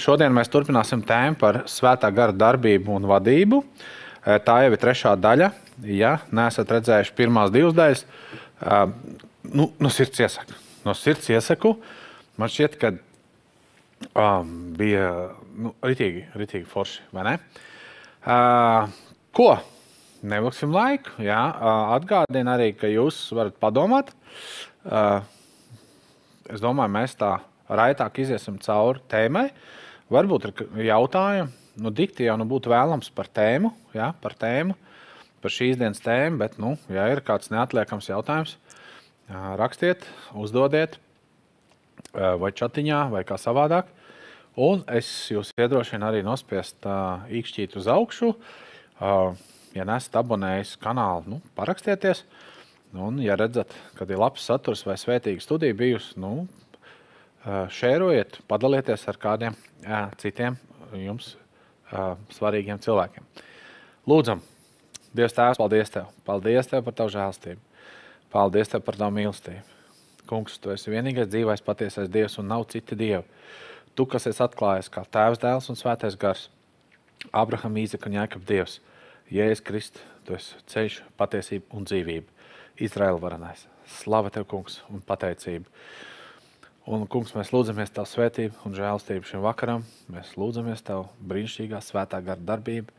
Šodien mēs turpināsim tēmu par svētā gara darbību un vadību. Eh, Tā jau ir trešā daļa. Ja neesat redzējuši pirmās divas daļas, eh, nu, no sirds iesaku. No sirds iesaku. Man šķiet, ka um, bija nu, ritīgi, ritīgi forši. vai ne? Uh, ko? Nevilksim laiku. Jā. Uh, Atgādinu arī, ka jūs varat padomāt. Uh, es domāju, mēs tā raitāk iziesim cauri tēmai. Varbūt ir jautājumi. Nu, dikti jau nu būtu vēlams par tēmu, jā, par tēmu, par šīs dienas tēmu, bet, nu, ja ir kāds neatliekams jautājums, rakstiet, uzdodiet, vai chatiņā, vai kā savādāk. Un es jūs iedrošinu arī nospiest uh, īkšķīt uz augšu. Uh, ja neesat abonējis kanālu, nu, parakstieties. Un, ja redzat, kad ir labs saturs vai svētīga studija bijusi, nu, šērojiet, padalieties ar kādiem uh, citiem jums uh, svarīgiem cilvēkiem. Lūdzam, Dievs, Tēvs, paldies Tev! Paldies Tev par Tavu žēlstību! Paldies Tev par Tavu mīlestību! Kungs, Tu esi vienīgais dzīvais, patiesais Dievs un nav citi Dievi. Tu, kas esi atklājies kā Tēvs, Dēls un Svētais Gars, Abraham, Īzeka un Jēkab Dievs, Jēzus Kristus, Tu esi ceļš, patiesība un dzīvība. Izraēla varenais. Slava Tev, Kungs, un pateicība! Un, kungs, mēs lūdzamies Tavu svētību un žēlstību šim vakaram. Mēs lūdzamies Tavu brīnišķīgā svētā gara darbību.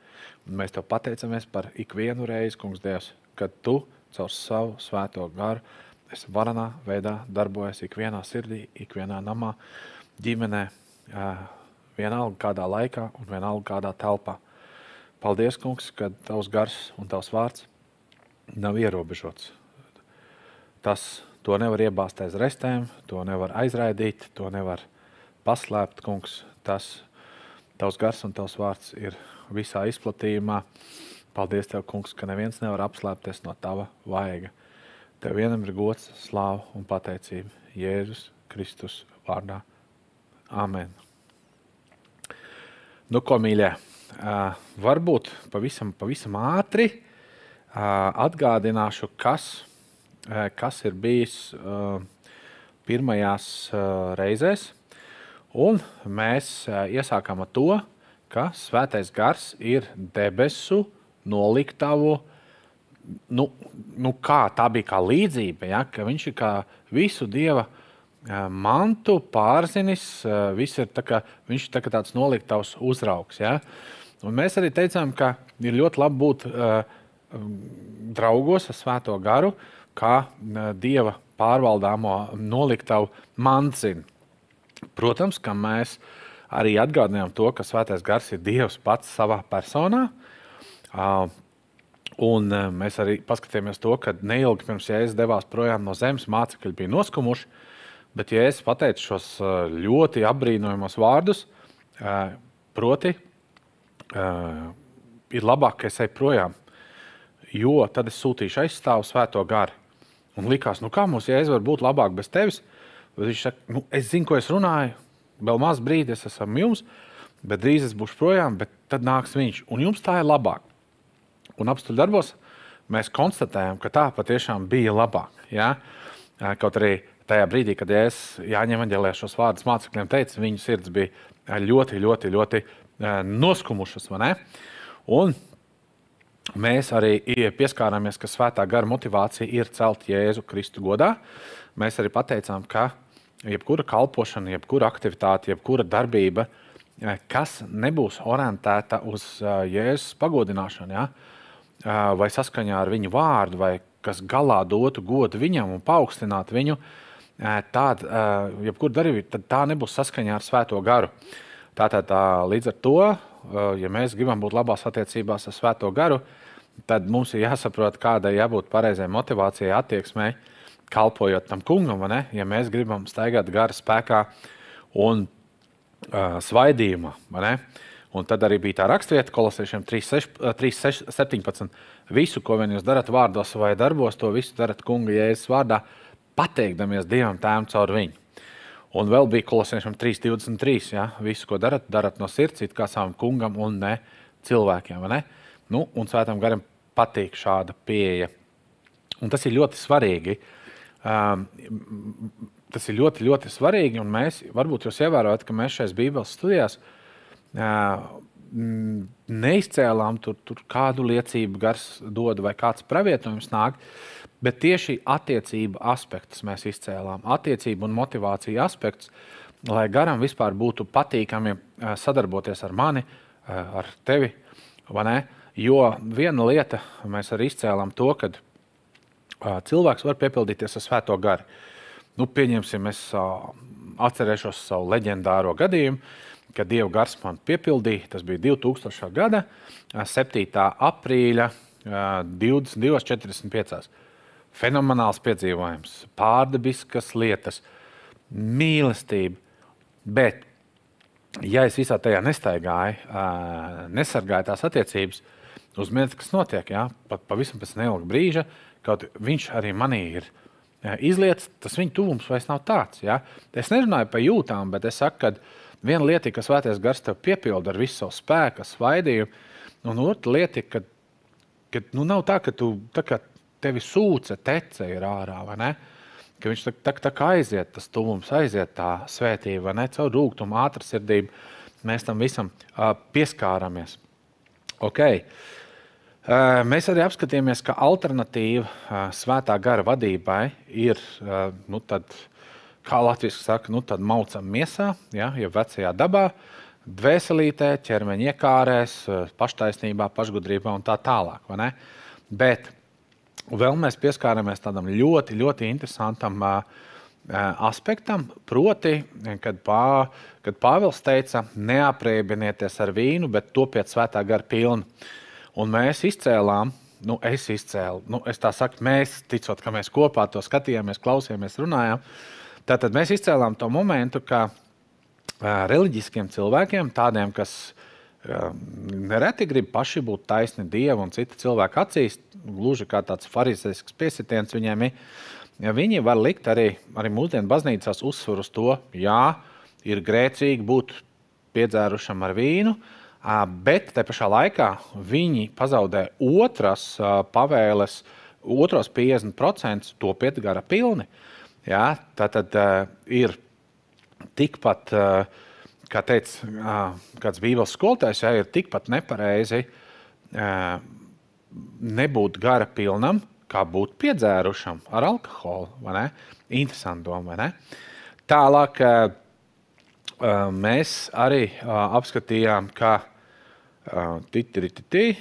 Un mēs Tev pateicamies par ikvienu reizi, kungs, Dievs, kad Tu caur savu svēto garu esi varanā veidā darbojies ikvienā sirdī, ikvienā namā, ģimenē, vienalga kādā laikā un vienalga kādā telpā. Paldies, kungs, ka Tavs gars un Tavs vārds nav ierobežots. Tas to nevar iebāzt aiz restēm, to nevar aizraidīt, to nevar paslēpt, kungs. Tas tavs gars un tavs vārds ir visā izplatījumā. Paldies, tev, kungs, ka neviens nevar apslēpties no tava vaiga. Tev vienam ir gods, slāva un pateicība Jēzus Kristus vārdā. Amen. Nu, ko mīļie, varbūt pavisam, pavisam ātri atgādināšu, kas Eh, kas ir bijis uh, pirmajās uh, reizēs. Un mēs uh, iesākām ar to, ka Svētais Gars ir debesu noliktavu. Nu, nu kā, tā bija kā līdzība, ja, ka viņš ir kā visu dieva mantu pārzinis. Ir kā, viņš ir tā tāds noliktavs uzraugs. Ja. Un mēs arī teicām, ka ir ļoti labi būt uh, draugos ar Svēto garu, kā dieva pārvaldāmo noliktavu mancina. Protams, ka mēs arī atgādinājām to, ka Svētais Gars ir Dievs pats savā personā. Un mēs arī paskatījāmies to, ka neilgi pirms Jēzus devās projām no zemes, mācekļi bija noskumuši. Bet Jēzus pateica šos ļoti apbrīnojamos vārdus, proti, ir labāk, ka es eju projām, jo tad es sūtīšu aizstāvu svēto garu. Un likās, nu kā mums jēzus var būt labāk bez tevis? Bet viņš saka, nu, es zinu, ko es runāju, vēl maz brīdi es esmu jums, bet drīz es būšu projām, bet tad nāks viņš. Un jums tā ir labāk. Un apstuļu darbos mēs konstatējam, ka tā patiešām bija labāk. Ja? Kaut arī tajā brīdī, kad es Jāņem Evanģēlē šos vārdus mācekļiem teicu, viņu sirds bija ļoti, ļoti, ļoti noskumušas. Un Mēs arī pieskārāmies, ka svētā gara motivācija ir celt Jēzu Kristu godā. Mēs arī pateicām, ka jebkura kalpošana, jebkura aktivitāte, jebkura darbība, eh, kas nebūs orientēta uz eh, Jēzus pagodināšanu, ja? Eh, vai saskaņā ar viņu vārdu, vai kas galā dotu godu viņam un paaugstinātu viņu, tāda, jebkura darbība, tā nebūs saskaņā ar Svēto garu. Tātad, tā, līdz ar to ja mēs gribam būt labās attiecībās ar Svēto garu, tad mums ir jāsaprot, kādai jābūt pareizai motivācijai, attieksmei, kalpojot tam kungam. Ja mēs gribam staigāt gara spēkā un uh, svaidījumā, un tad arī bija tā rakstvieta, kolosiešiem 3.17. Visu, ko vien jūs darat vārdos vai darbos, to visu darat kunga jēzus vārdā, pateikdamies Dievam tēvam caur viņu. Un vēl bija kolosiešiem 3,23. Ja? Visu, ko darat, darat no sirds, kā savam kungam un ne cilvēkiem. Ne? Nu, un svētam garam patīk šāda pieeja. Un tas ir ļoti svarīgi. Um, tas ir ļoti, ļoti svarīgi. Un mēs, varbūt jūs ievērojat, ka mēs šajās Bībeles studijās neizcēlām tur, tur kādu liecību, gars dod vai kāds pravietojums nāk. Bet tieši attiecību aspektus mēs izcēlām. Attiecību un motivāciju aspektus, lai garam vispār būtu patīkami sadarboties ar mani, ar tevi. Jo viena lieta, mēs arī izcēlām to, ka cilvēks var piepildīties ar svēto garu. Nu, pieņemsim, es atcerēšos savu leģendāro gadījumu, kad Dieva gars man piepildīja. Tas bija 2000. gada 7. aprīļa 22.45. Fenomenāls piedzīvojums, pārdabiskas lietas, mīlestība. Bet, ja es visā tajā nestaigāju, nesargāju tās attiecības, uzminiet, kas notiek. Ja? Pat pavisam pēc neilga brīža Kaut viņš arī manī ir izlietis, tas viņa tuvums vairs nav tāds. Ja? Es nerunāju par jūtām, bet es saku, ka viena lieta, kas svētais gars tev piepilda ar visu savu spēku, svaidījumu, un otra lieta, ka, ka nu, nav tā, ka tu tā kā tevi sūce, tece ir ārā. Ka viņš tā, tā, tā kā aiziet, tas tuvums, aiziet tā svētība, ne caur rūkumu, ātrsirdību. Mēs tam visam uh, pieskāramies. Okay. Mēs arī apskatījāmies, ka alternatīva svētā gara vadībai ir, nu, tad, kā Latvijas saka, nu, maucam miesā, ja, jau vecajā dabā, dvēselītē, ķermeņa iekārēs, paštaisnībā, pašgudrībā un tā tālāk. Bet vēl mēs pieskārāmies tādam ļoti, ļoti interesantam aspektam, proti, kad, pā, kad Pāvils teica, neaprēķinieties ar vīnu, bet topiet svētā gara pilnu. Un mēs izcēlām, nu, es izcēlu, nu, es tā saku, mēs, ticot, ka mēs kopā to skatījāmies, klausījāmies, runājām. Tātad mēs izcēlām to momentu, ka reliģiskiem cilvēkiem, tādiem, kas uh, nereti grib paši būt taisni Dieva un citu cilvēku acīs, gluži kā tāds farizēsks piesitiens viņiem ir. Viņi var likt arī, arī mūsdienu baznīcās uzsvaru uz to, jā, ir grēcīgi būt piedzērušam ar vīnu, bet te pašā laikā viņi pazaudē otras pavēles, otros 50% to pietgara pilni. Ja, tā tad ir tikpat, uh, kā teica kāds bībeles skolotājs, ja, ir tikpat nepareizi nebūt gara pilnam, kā būt piedzērušam ar alkoholu. Interesanti doma, vai ne? Tālāk mēs arī apskatījām, ka Titrititī.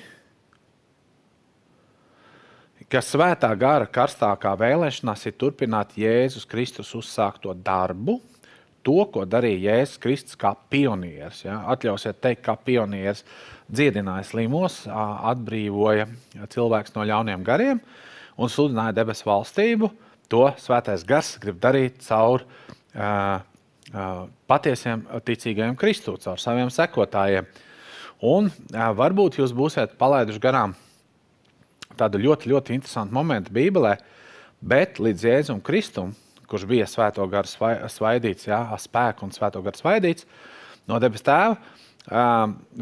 Ka svētā gara karstākā vēlēšanās ir turpināt Jēzus Kristus uzsākto darbu, to, ko darīja Jēzus Kristus kā pionieris. Ja? Atļausiet teikt, kā pionieris dziedināja slimos, atbrīvoja cilvēks no ļauniem gariem un sludināja debesu valstību. To svētais gars grib darīt caur uh, uh, patiesiem ticīgajiem Kristus, caur saviem sekotājiem. Uh, Un jā, varbūt jūs būsiet palaiduši garām tādu ļoti, ļoti interesantu momentu Bībelē, bet līdz Jēzum Kristum, kurš bija svēto garu svaidīts, jā, spēku un svēto garu svaidīts no debes tēva,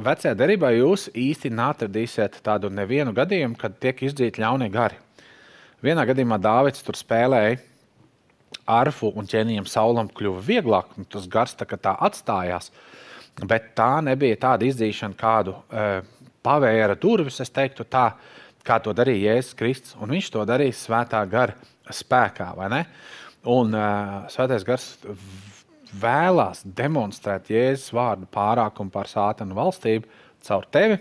vecajā derībā jūs īsti neatradīsiet tādu nevienu gadījumu, kad tiek izdzīti ļaunie gari. Vienā gadījumā Dāvids tur spēlēja arfu un ķēniņam saulam kļuva vieglāk, un tas gars tā, tā atstājās. Uh, Bet tā nebija tāda izdzīšana, kādu uh, pavēra durvis, es teiktu, tā, kā to darīja Jēzus Kristus. Un viņš to darīja svētā gara spēkā. Un uh, svētais gars vēlās demonstrēt Jēzus vārdu pārākumu pār sātanu valstību caur tevi,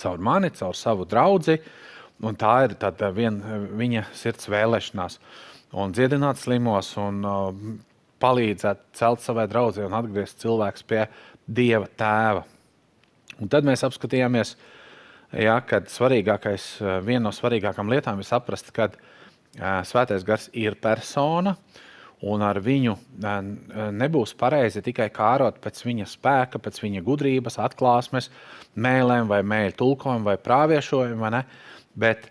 caur mani, caur savu draugu. Un tā ir vien, viņa sirds vēlēšanās. Un dziedināt slimos, un uh, palīdzēt celt savai draudzē un atgriezt cilvēku pie Dieva tēva. Un tad mēs apskatījāmies, ja, ka svarīgākais, viena no svarīgākajām lietām ir saprast, ka Svētais gars ir persona. Un ar viņu nebūs pareizi tikai kārot pēc viņa spēka, pēc viņa gudrības, atklāsmes, mēlēm, vai mēļu tulkojuma, vai prāviešojuma. Vai Bet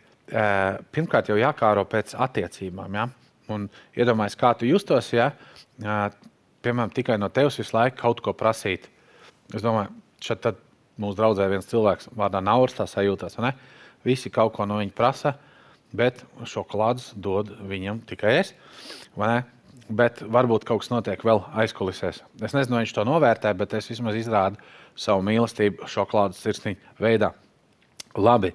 pirmkārt jau jākāro pēc attiecībām. Ja? Un iedomājieties, kā tu justos, ja piemēram, tikai no tevis visu laiku kaut ko prasīt. Es domāju, šeit mūsu draudzē viens cilvēks vārdā Nauris tā sajūtās. Ne? Visi kaut ko no viņa prasa, bet šokolādus dod viņam tikai es. bet varbūt kaut kas notiek vēl aizkulisēs. Es nezinu, vai viņš to novērtē, bet es vismaz izrādu savu mīlestību šokolādes sirsniņa veidā. Labi.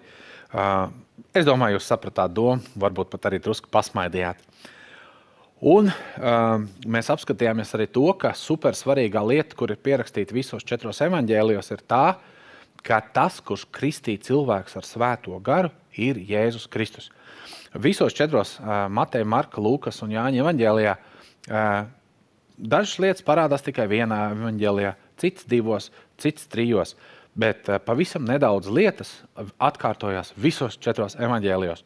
Uh, es domāju, jūs sapratāt domu, varbūt pat arī drusku pasmaidījāt. Un uh, mēs apskatījāmies arī to, ka supersvarīgā lieta, kur ir pierakstīta visos četros evaņģēlijos, ir tā, ka tas, kurš kristīja cilvēks ar svēto garu, ir Jēzus Kristus. Visos četros, Mateja, Marka, Lūkas un Jāņa evaņģēlijā, uh, dažas lietas parādās tikai vienā evaņģēlijā, citas divos, citas trijos. Bet pavisam nedaudz lietas atkārtojās visos četros evaņģēlijos.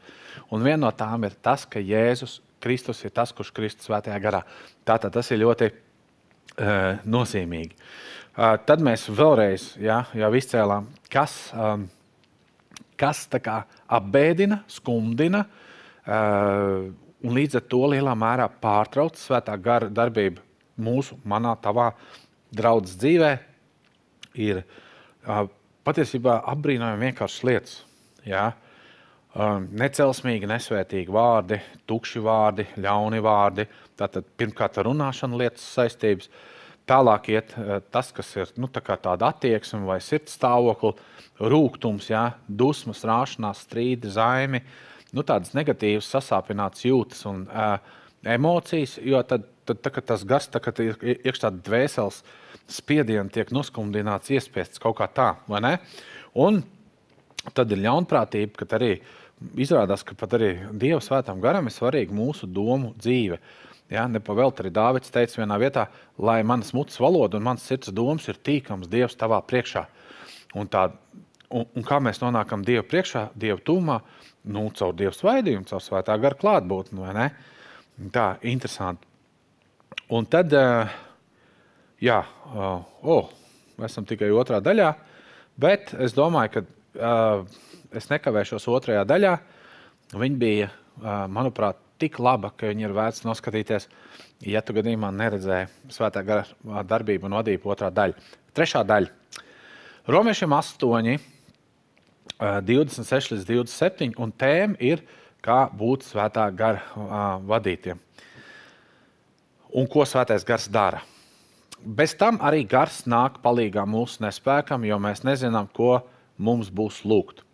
Un viena no tām ir tas, ka Jēzus Kristus ir tas, kurš Kristus svētajā garā. Tātad tas ir ļoti uh, nozīmīgi. Uh, tad mēs vēlreiz ja, jau izcēlām, kas, um, kas apbēdina, skumdina uh, un līdz ar to lielā mērā pārtrauc svētā gara darbību mūsu, manā, tavā draudzes dzīvē, ir uh, patiesībā apbrīnojami vienkāršas lietas. Ja? Uh, necelsmīgi, nesvētīgi vārdi, tukši vārdi, ļauni vārdi. Tātad pirmkārt ar runāšanu lietas saistības. Tālāk iet uh, tas, kas ir nu, tā tāda attieksme vai sirds stāvoklis, rūkums, ja? dusmas, rāšanās, strīdi, zaimi. Nu, tādas negatīvas, sasāpinātas jūtas un uh, emocijas, jo tad, tad, kad tas gars, tā, kad ir iekšā dvēseles spiediens, tiek noskumdināts, iespiests kaut kā tā, vai ne? Un tad ir ļaunprātība, ka arī izrādās, ka pat arī Dieva svētām garam ir svarīga mūsu domu dzīve. Ja, Nepavēlti arī Dāvids teica vienā vietā, lai manas mutes valoda un manas sirds domas ir tīkams Dievs tavā priekšā. Un, tā, un, un kā mēs nonākam Dieva priekšā, Dieva tūmā, nu, caur Dieva svaidījumu, caur svētā gara klātbūtni? Tā, interesanti. Un tad, eh, jā, oh, esam tikai otrā daļā, bet es domāju, ka uh, es nekavēšos otrajā daļā. Viņa bija, manuprāt, tik laba, ka viņa ir vērts noskatīties, ja tu gadījumā neredzēji svētā gara darbību un vadību otrā daļa. Trešā daļa. Romiešiem 8, 26 līdz 27, un tēma ir, kā būt svētā gara vadītiem. Un ko svētais gars dara? Bez tam arī gars nāk palīdzīgā mūsu nespēkam, jo mēs nezinām, ko mums būs lūgt.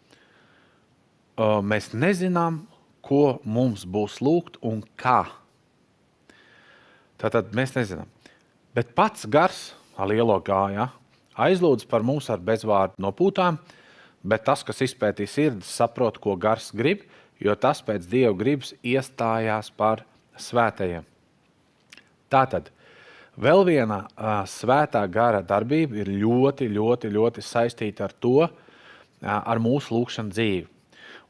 Mēs nezinām, ko mums būs lūgt un kā. Tātad mēs nezinām. Bet pats gars, ar lielo gāju, aizlūdz par mums ar bezvārdu nopūtām, bet tas, kas izpētīs sirdis, saprot, ko gars grib, jo tas pēc dieva gribas iestājās par svētajiem. Tātad vēl viena uh, svētā gara darbība ir ļoti, ļoti, ļoti saistīta ar to, uh, ar mūsu lūgšanu dzīvi.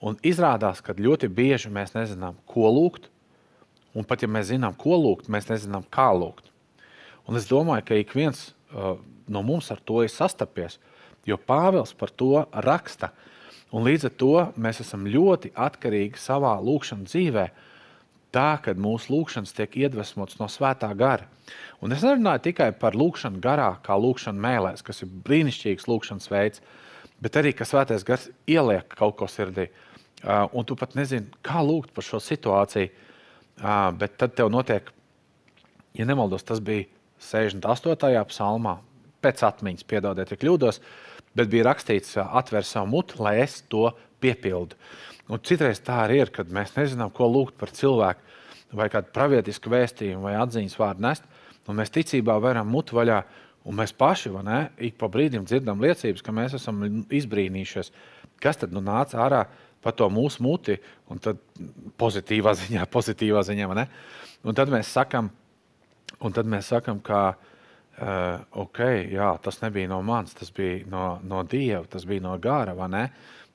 Un izrādās, ka ļoti bieži mēs nezinām, ko lūgt. Un pat ja mēs zinām, ko lūgt, mēs nezinām, kā lūgt. Un es domāju, ka ik viens uh, no mums ar to ir sastapies, jo Pāvils par to raksta. Un līdz ar to mēs esam ļoti atkarīgi savā lūkšanas dzīvē, tā, kad mūsu lūkšanas tiek iedvesmotas no svētā gara. Un es nerunāju tikai par lūkšanu garā, kā lūkšanu mēlēs, kas ir brīnišķīgs lūkšanas veids, bet arī, ka svētais gars ieliek kaut ko sirdī. Uh, un tu pat nezini, kā lūgt par šo situāciju. Uh, bet tad tev notiek, ja nemaldos, tas bija 68. psalmā, pēc atmiņas, piedodiet, ja kļūdos, bet bija rakstīts, uh, atver savu mutu, lai es to piepildu. Un citreiz tā arī ir, kad mēs nezinām, ko lūgt par cilvēku, vai kādu pravietisku vēstījumu, vai atziņas vārdu nest, un mēs ticībā varam mutu vaļā, un mēs paši, ne, ik pa brīdim dzirdam liecības, ka mēs esam izbrīnījušies. Kas tad nu nāca ārā? Pa to mūsu muti, un tad pozitīvā ziņā, pozitīvā ziņā, ne? Un tad mēs sakam, un tad mēs sakam, ka uh, ok, jā, tas nebija no manis, tas bija no, no Dieva, tas bija no gara, vai ne?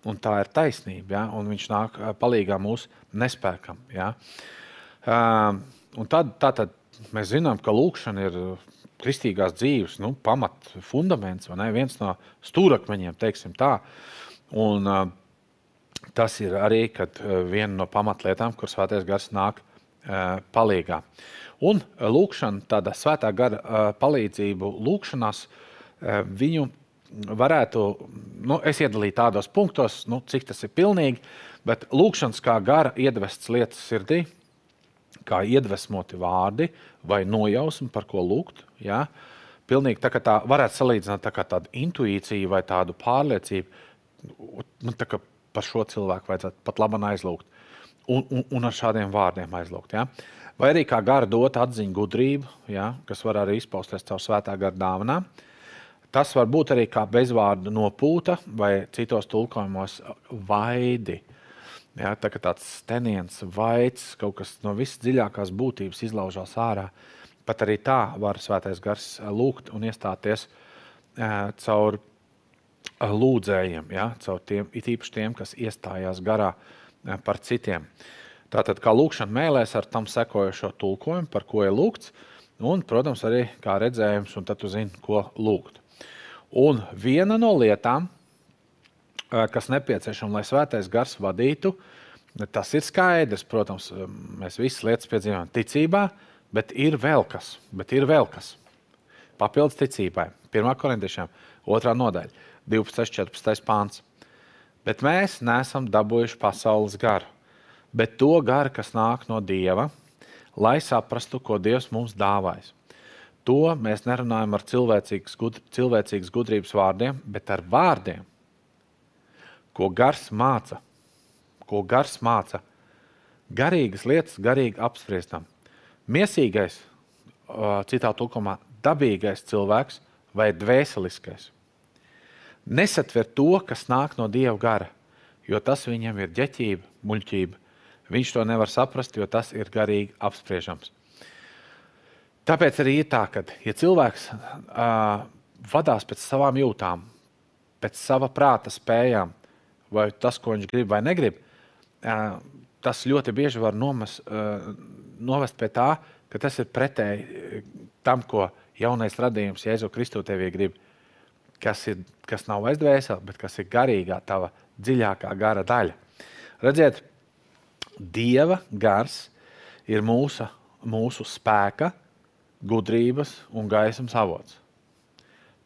Un tā ir taisnība, ja? un viņš nāk palīgā mūsu nespēkam, ja? Uh, un tad, tā tad mēs zinām, ka lūkšana ir kristīgās dzīves nu, pamat fundaments, vai ne? Viens no stūrakmeņiem, teiksim tā. Un, uh, tas ir arī uh, viena no pamatlietām, kur svētais gars nāk uh, palīgā. Un uh, lūkšana, tāda svētā gara palīdzību lūkšanās, viņu varētu, nu, es iedalīju tādos punktos, nu, cik tas ir pilnīgi, bet lūkšanas kā gara iedvests lietas sirdī, kā iedvesmoti vārdi vai nojausma, par ko lūgt. Ja? Pilnīgi tā, tā varētu salīdzināt tā tādu intuīciju vai tādu pārliecību. Nu, tā kā par šo cilvēku vajadzētu pat labi aizlūgt. Un, un, un ar šādiem vārdiem aizlūgt. Ja? Vai arī kā gara dot atziņu gudrību, ja? kas var arī izpausties caur svētā gara dāvanām. Tas var būt arī kā bezvārdu nopūta vai citos tulkojumos vaidi. Ja, tā kā tāds steniens, vaids, kaut kas no visdziļākās būtības izlaužās ārā. Pat arī tā var svētais gars lūgt un iestāties uh, caur lūdzējiem, ja, caur tiem, it īpaši tiem, kas iestājās garā uh, par citiem. Tātad, kā lūkšana mēlēs ar tam sekojošo tulkojumu, par ko ir lūgts, un, protams, arī kā redzējums, un tad tu zini, ko lūgt. Un viena no lietām, kas nepieciešama, lai svētais gars vadītu, tas ir skaidrs. Protams, mēs visas lietas piedzīvojam ticībā, bet ir vēl kas. Ir vēl kas. Papildus ticībai. 1. korintiešiem, 2. nodaļa, 12. 14. pāns. Bet mēs neesam dabūjuši pasaules garu, bet to garu, kas nāk no Dieva, lai saprastu, ko Dievs mums dāvājas. To mēs nerunājam ar cilvēcīgas, gudr, cilvēcīgas gudrības vārdiem, bet ar vārdiem, ko gars māca, ko gars māca. Garīgas lietas, garīgi apspriestam. Miesīgais, citā tulkumā, dabīgais cilvēks vai dvēseliskais. Nesatver to, kas nāk no dieva gara, jo tas viņam ir ģeķība, muļķība. Viņš to nevar saprast, jo tas ir garīgi apspriežams. Tāpēc arī ir tā, ka, ja cilvēks uh, vadās pēc savām jūtām, pēc sava prāta spējām, vai tas, ko viņš grib vai negrib, tas ļoti bieži var nomas, novest pie tā, ka tas ir pretēji tam, ko jaunais radījums Jēzu Kristu tevī grib. Kas, ir, kas nav aizdvēseli, bet kas ir garīgā, tava dziļākā gara daļa. Redziet, Dieva gars ir mūsu, mūsu spēka, gudrības un gaismas avots.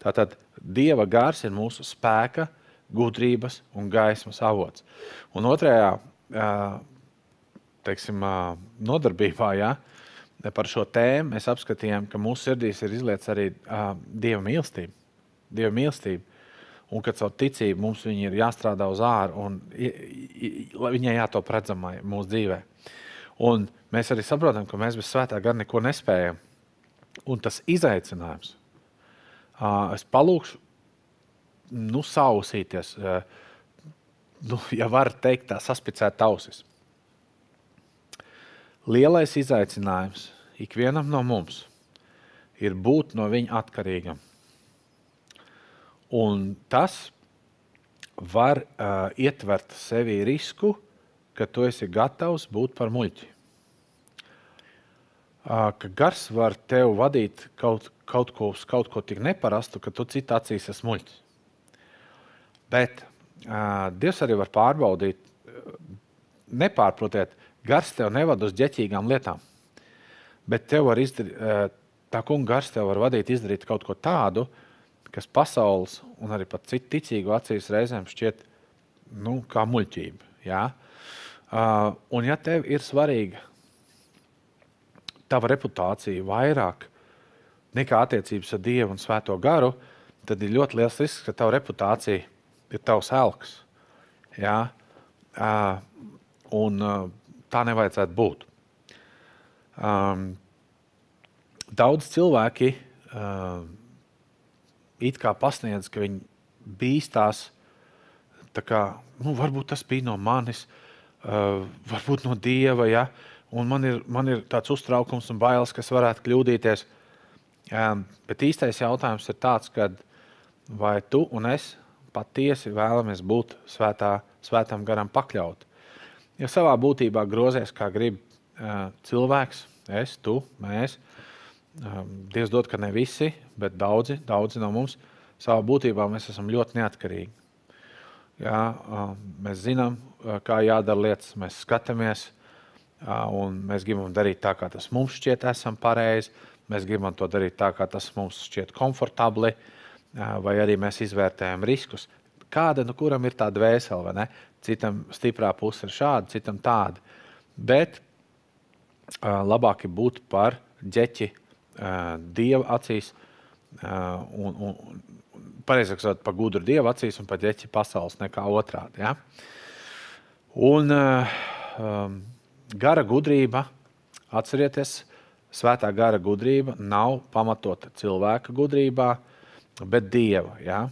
Tātad Dieva gars ir mūsu spēka, gudrības un gaismas avots. Un otrajā teiksim, nodarbībā ja, par šo tēmu mēs apskatījām, ka mūsu sirdīs ir izlietas arī dieva mīlestība. Dieva mīlestība. Un ka caur ticību mums ir jāstrādā uz ārā, un viņai jātop redzamai mūsu dzīvē. Un mēs arī saprotam, ka mēs bez svētā gara neko nespējam. Un tas izaicinājums, es palūkšu nu, sausīties, nu, ja var teikt, tā saspicēt ausis. Lielais izaicinājums ikvienam no mums ir būt no viņa atkarīgam. Un tas var uh, ietvert sevī risku, ka tu esi gatavs būt par muļķi. Uh, ka gars var tevi vadīt kaut, kaut, ko, kaut ko tik neparastu, ka tu citā acīs esi muļķis. Bet uh, Dievs arī var pārbaudīt, nepārprotiet, gars tev nevad uz ģeķīgām lietām. Bet tev var izdarīt, uh, tā kunga gars tev var vadīt, izdarīt kaut ko tādu, kas pasaules un arī pat citu ticīgu acīs reizēm šķiet nu, kā muļķība. Ja? Uh, un ja tev ir svarīga tava reputācija vairāk nekā attiecības ar Dievu un Svēto garu, tad ir ļoti liels risks, ka tava reputācija ir tavs elks. Ja? Uh, un uh, tā nevajadzētu būt. Um, daudz cilvēki uh, it kā pasniedz, ka viņi bīstās. Kā, nu, varbūt tas bija no manis, uh, varbūt no dieva. Ja? Un man ir, man ir tāds uztraukums un bailes, kas varētu kļūdīties. Um, bet īstais jautājums ir tāds, kad vai tu un es patiesi vēlamies būt svētā, svētam garam pakļauti. Ja savā būtībā grozies, kā grib uh, cilvēks, es, tu, mēs, um, Dievs dod, ka ne visi, bet daudzi, daudzi no mums savā būtībā mēs esam ļoti neatkarīgi. Jā, uh, mēs zinām, uh, kā jādara lietas, mēs skatāmies, uh, un mēs gribam darīt tā, kā tas mums šķiet, esam pareizi. Mēs gribam to darīt tā, kā tas mums šķiet komfortabli. Uh, vai arī mēs izvērtējam riskus. Kāda nu kuram ir tā dvēsele, vai ne? Citam stiprā puse ir šāda, citam tāda. Bet labāk ir būt par ģeķi dieva acīs, un, un pareizāk sakot, par gudru dieva acīs un par ģeķi pasaules nekā otrādi. Ja? Un um, gara gudrība, atcerieties, svētā gara gudrība nav pamatota cilvēka gudrībā, bet dieva. Ja?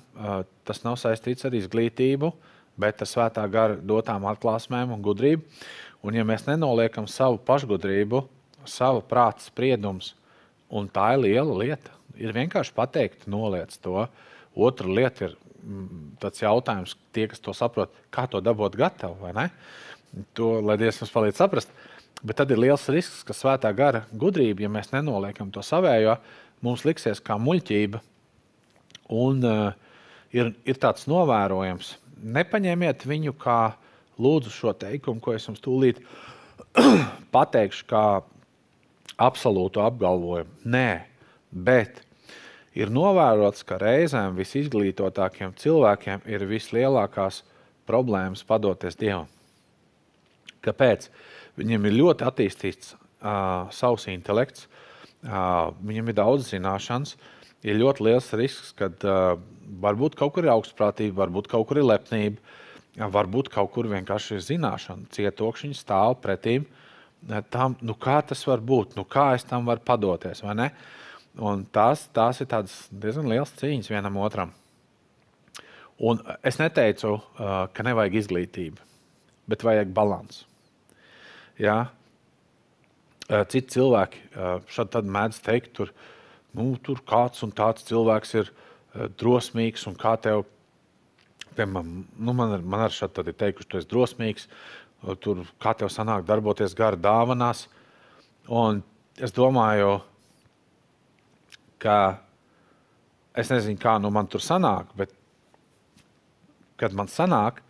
Tas nav saistīts ar izglītību, bet ar svētā gara dotām atklāsmēm un gudrību. Un, ja mēs nenoliekam savu pašgudrību, savu prāta spriedumus, un tā ir liela lieta, ir vienkārši pateikt, noliec to. Otra lieta ir mm, tāds jautājums, tie, kas to saprot, kā to dabūt gatavu, vai ne? To, lai Dievs mums palīdz saprast. Bet tad ir liels risks, ka svētā gara gudrība, ja mēs nenoliekam to savējo, mums liksies kā muļķība. Un uh, ir, ir tāds novērojams, nepaņemiet viņu kā lūdzu šo teikumu, ko es jums tūlīt pateikšu, kā absolūtu apgalvojumu. Nē, bet ir novērots, ka reizēm visizglītotākiem cilvēkiem ir vislielākās problēmas padoties Dievam. Kāpēc? Viņiem ir ļoti attīstīts uh, savs intelekts, uh, viņiem ir daudz zināšanas, ir ļoti liels risks, ka uh, varbūt kaut kur ir augstprātība, varbūt kaut kur ir lepnība, varbūt kaut kur vienkārši ir zināšana, cietokšņi stāv pretīm tam, nu kā tas var būt, nu kā es tam varu padoties, tās, tās ir diezgan liels cīņas vienam otram. Un es neteicu, ka nevajag izglītību, bet vajag balansu. Ja? Citi cilvēki šādi mēdz teikt, tur, nu, tur kāds un tāds cilvēks ir drosmīgs un kā tev piemēram, nu man, ar, man ar šādi ir teikuši, tu esi drosmīgs, tur kā tev sanāk darboties gara dāvanās. Un es domāju, ka es nezinu, kā nu man tur sanāk, bet kad man sanāk,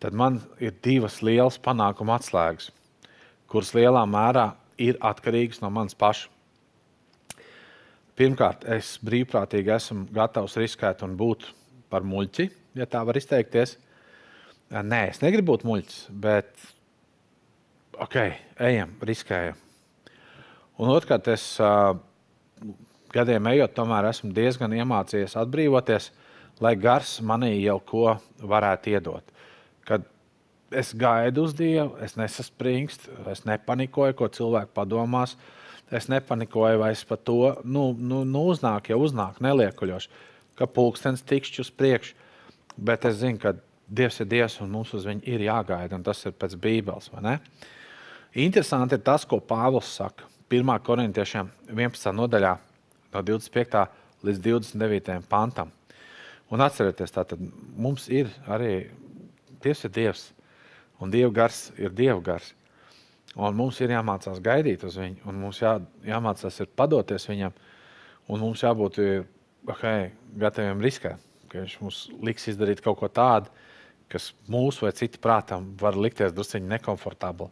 tad man ir divas lielas panākuma atslēgas, kuras lielā mērā ir atkarīgas no manas pašas. Pirmkārt, es brīvprātīgi esmu gatavs riskēt un būt par muļķi, ja tā var izteikties. Nē, es negribu būt muļķis, bet ok, ejam, riskējam. Un otrkārt, es uh, gadiem ejot, tomēr esmu diezgan iemācījies atbrīvoties, lai gars manī jau ko varētu iedot. Kad es gaidu uz Dievu, es nesaspringstu, es nepanikoju, ko cilvēki padomās. Es nepanikoju, vai es par to nu, nu, nu uznāk, jau uznāk, neliekuļoši, ka pulkstenis tikšķi uz priekšu. Bet es zinu, ka Dievs ir Dievs un mums uz viņu ir jāgaida, un tas ir pēc Bībeles. Interesanti ir tas, ko Pāvils saka 1. korintiešiem 11. nodaļā, no 25. līdz 29. pantam. Un atcerieties, tātad mums ir arī Dievs ir Dievs, un Dieva gars ir Dieva gars. Un mums ir jāmācās gaidīt uz viņu, un mums jā, jāmācās padoties viņam, un mums jābūt okay, gataviem riskēt ka viņš mums liks izdarīt kaut ko tādu, kas mūsu vai citu prātam var likties druskuļi nekomfortabli.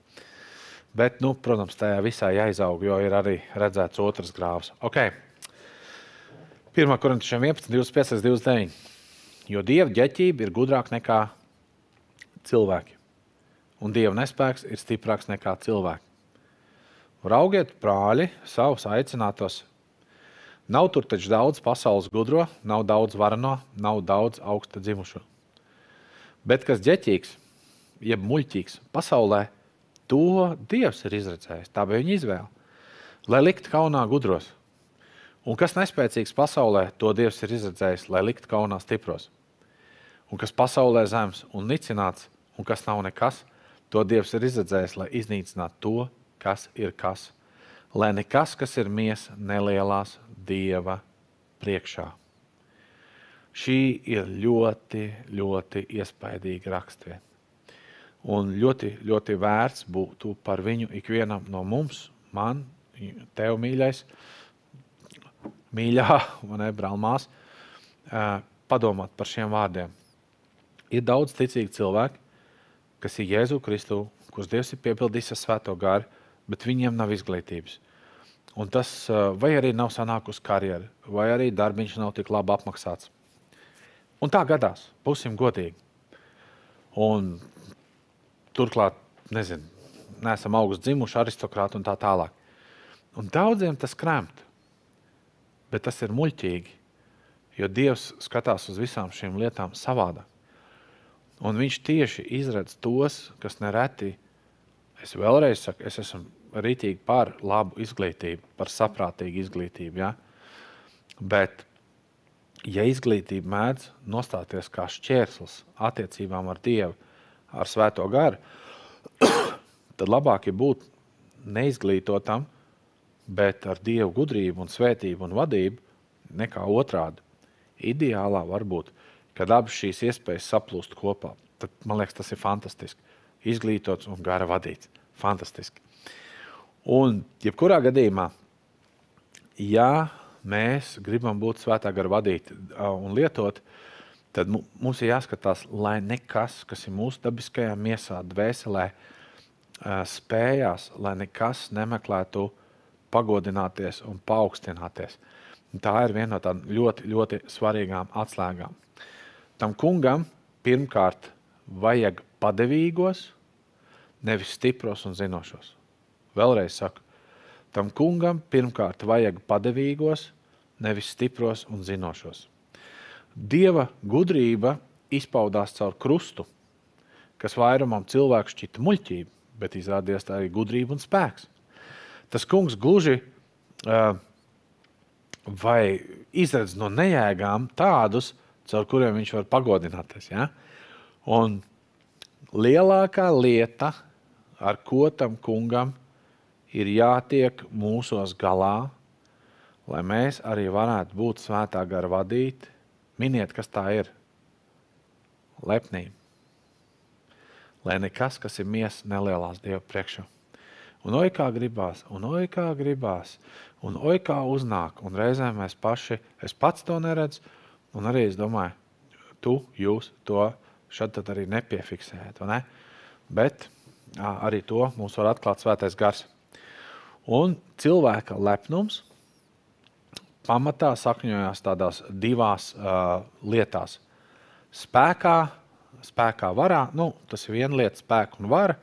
Bet, nu, protams, tajā visā jāizaug, jo ir arī redzēts otrs grāvs. Okay. 1. korintiešiem 11, 25, 29. Jo dieva ģeķība ir gudrāka nekā cilvēki, un dieva nespēks ir stiprāks nekā cilvēki. Raugiet, brāļi, savus aicinātos Nav tur taču daudz pasaules gudro, nav daudz varano, nav daudz augsta dzimušo. Bet kas ģeķīgs, jeb muļķīgs pasaulē, to Dievs ir izredzējis. Tā bija viņa izvēle. Lai liktu kaunā gudros. Un kas nespēcīgs pasaulē, to Dievs ir izredzējis, lai liktu kaunā stipros. Un kas pasaulē zems un nicināts, un kas nav nekas, to Dievs ir izredzējis, lai iznīcinātu to, kas ir kas. Lai nekas, kas ir miesa, nelielās Dieva priekšā. Šī ir ļoti, ļoti iespaidīga rakstvieta. Un ļoti, ļoti vērts būtu par viņu ikvienam no mums, man, tev mīļais, mīļā, man ir brālmās, padomāt par šiem vārdiem. Ir daudz ticīgi cilvēki, kas ir Jēzu Kristu, kurus Dievs ir piepildījis ar svēto gāru, bet viņiem nav izglītības. Un tas vai arī nav sanākusi karjera, vai arī darbiņš nav tik labi apmaksāts. Un tā gadās, būsim godīgi. Un turklāt, nezinu, neesam augstu dzimuši, aristokrāti un tā tālāk. Un daudziem tas kremt, bet tas ir muļķīgi, jo Dievs skatās uz visām šīm lietām savādāk. Un viņš tieši izredz tos, kas nereti, es vēlreiz saku, es esmu rītīgi par labu izglītību, par saprātīgu izglītību. Ja? Bet, ja izglītība mēdz nostāties kā šķērslis attiecībām ar Dievu, ar Svēto garu, tad labāk ir būt neizglītotam, bet ar Dievu gudrību, un svētību un vadību, nekā otrādi. Ideālā var būt, kad abas šīs iespējas saplūst kopā. Tad, man liekas, tas ir fantastiski. Izglītots un gara vadīts. Fantastiski. Un, jebkurā gadījumā, ja mēs gribam būt svētā gara vadīti un lietot, tad mums ir jāskatās, lai nekas, kas ir mūsu dabiskajā miesā, dvēselē, spējās, lai nekas nemeklētu pagodināties un paaugstināties. Un tā ir viena no tādām ļoti, ļoti svarīgām atslēgām. Tam kungam pirmkārt vajag padevīgos, nevis stipros un zinošos. Vēlreiz saku, tam kungam pirmkārt vajag padevīgos, nevis stipros un zinošos. Dieva gudrība izpaudās caur krustu, kas vairumam cilvēku šķita muļķība, bet izrādījās tā arī gudrība un spēks. Tas kungs gluži uh, vai izredz no nejēgām tādus, caur kuriem viņš var pagodināties. Ja? Un lielākā lieta, ar ko tam kungam ir jātiek mūsos galā, lai mēs arī varētu būt svētā gara vadīti. Miniet, kas tā ir? Lepnība. Lai nekas, kas ir miesa, nelielās Dieva priekšā. Un oi kā gribās, un oi kā gribās, un oi kā uznāk. Un reizēm mēs paši, es pats to neredzu, un arī es domāju, tu, jūs to šad arī nepiefiksējat. Ne? Bet arī to mums var atklāt svētais gars. Un cilvēka lepnums pamatā sakņojās tādās divās uh, lietās. Spēkā, spēkā varā, nu, tas ir viena lieta, spēka un vara,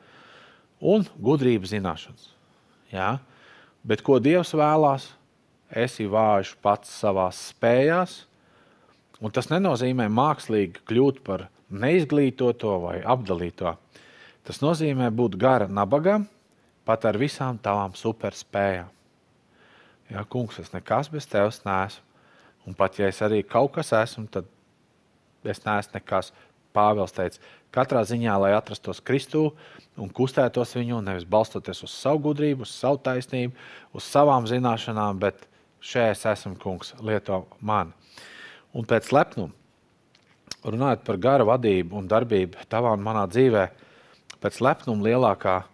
un gudrība zināšanas. Jā? Bet ko Dievs vēlās? Esi vājš pats savā spējās, un tas nenozīmē mākslīgi kļūt par neizglītoto vai apdalīto. Tas nozīmē būt gara nabagam, pat ar visām tavām superspējām. Jā, kungs, es nekas bez tevis neesmu. Un pat ja es arī kaut kas esmu, tad es neesmu nekas. Pāvils teica, katrā ziņā, lai atrastos Kristū un kustētos viņu, nevis balstoties uz savu gudrību, uz savu taisnību, uz savām zināšanām, bet šeit es esmu kungs, lieto mani. Un pēc lepnuma, runājot par gara vadību un darbību tavā un manā dzīvē, pēc lepnuma lielākā uh,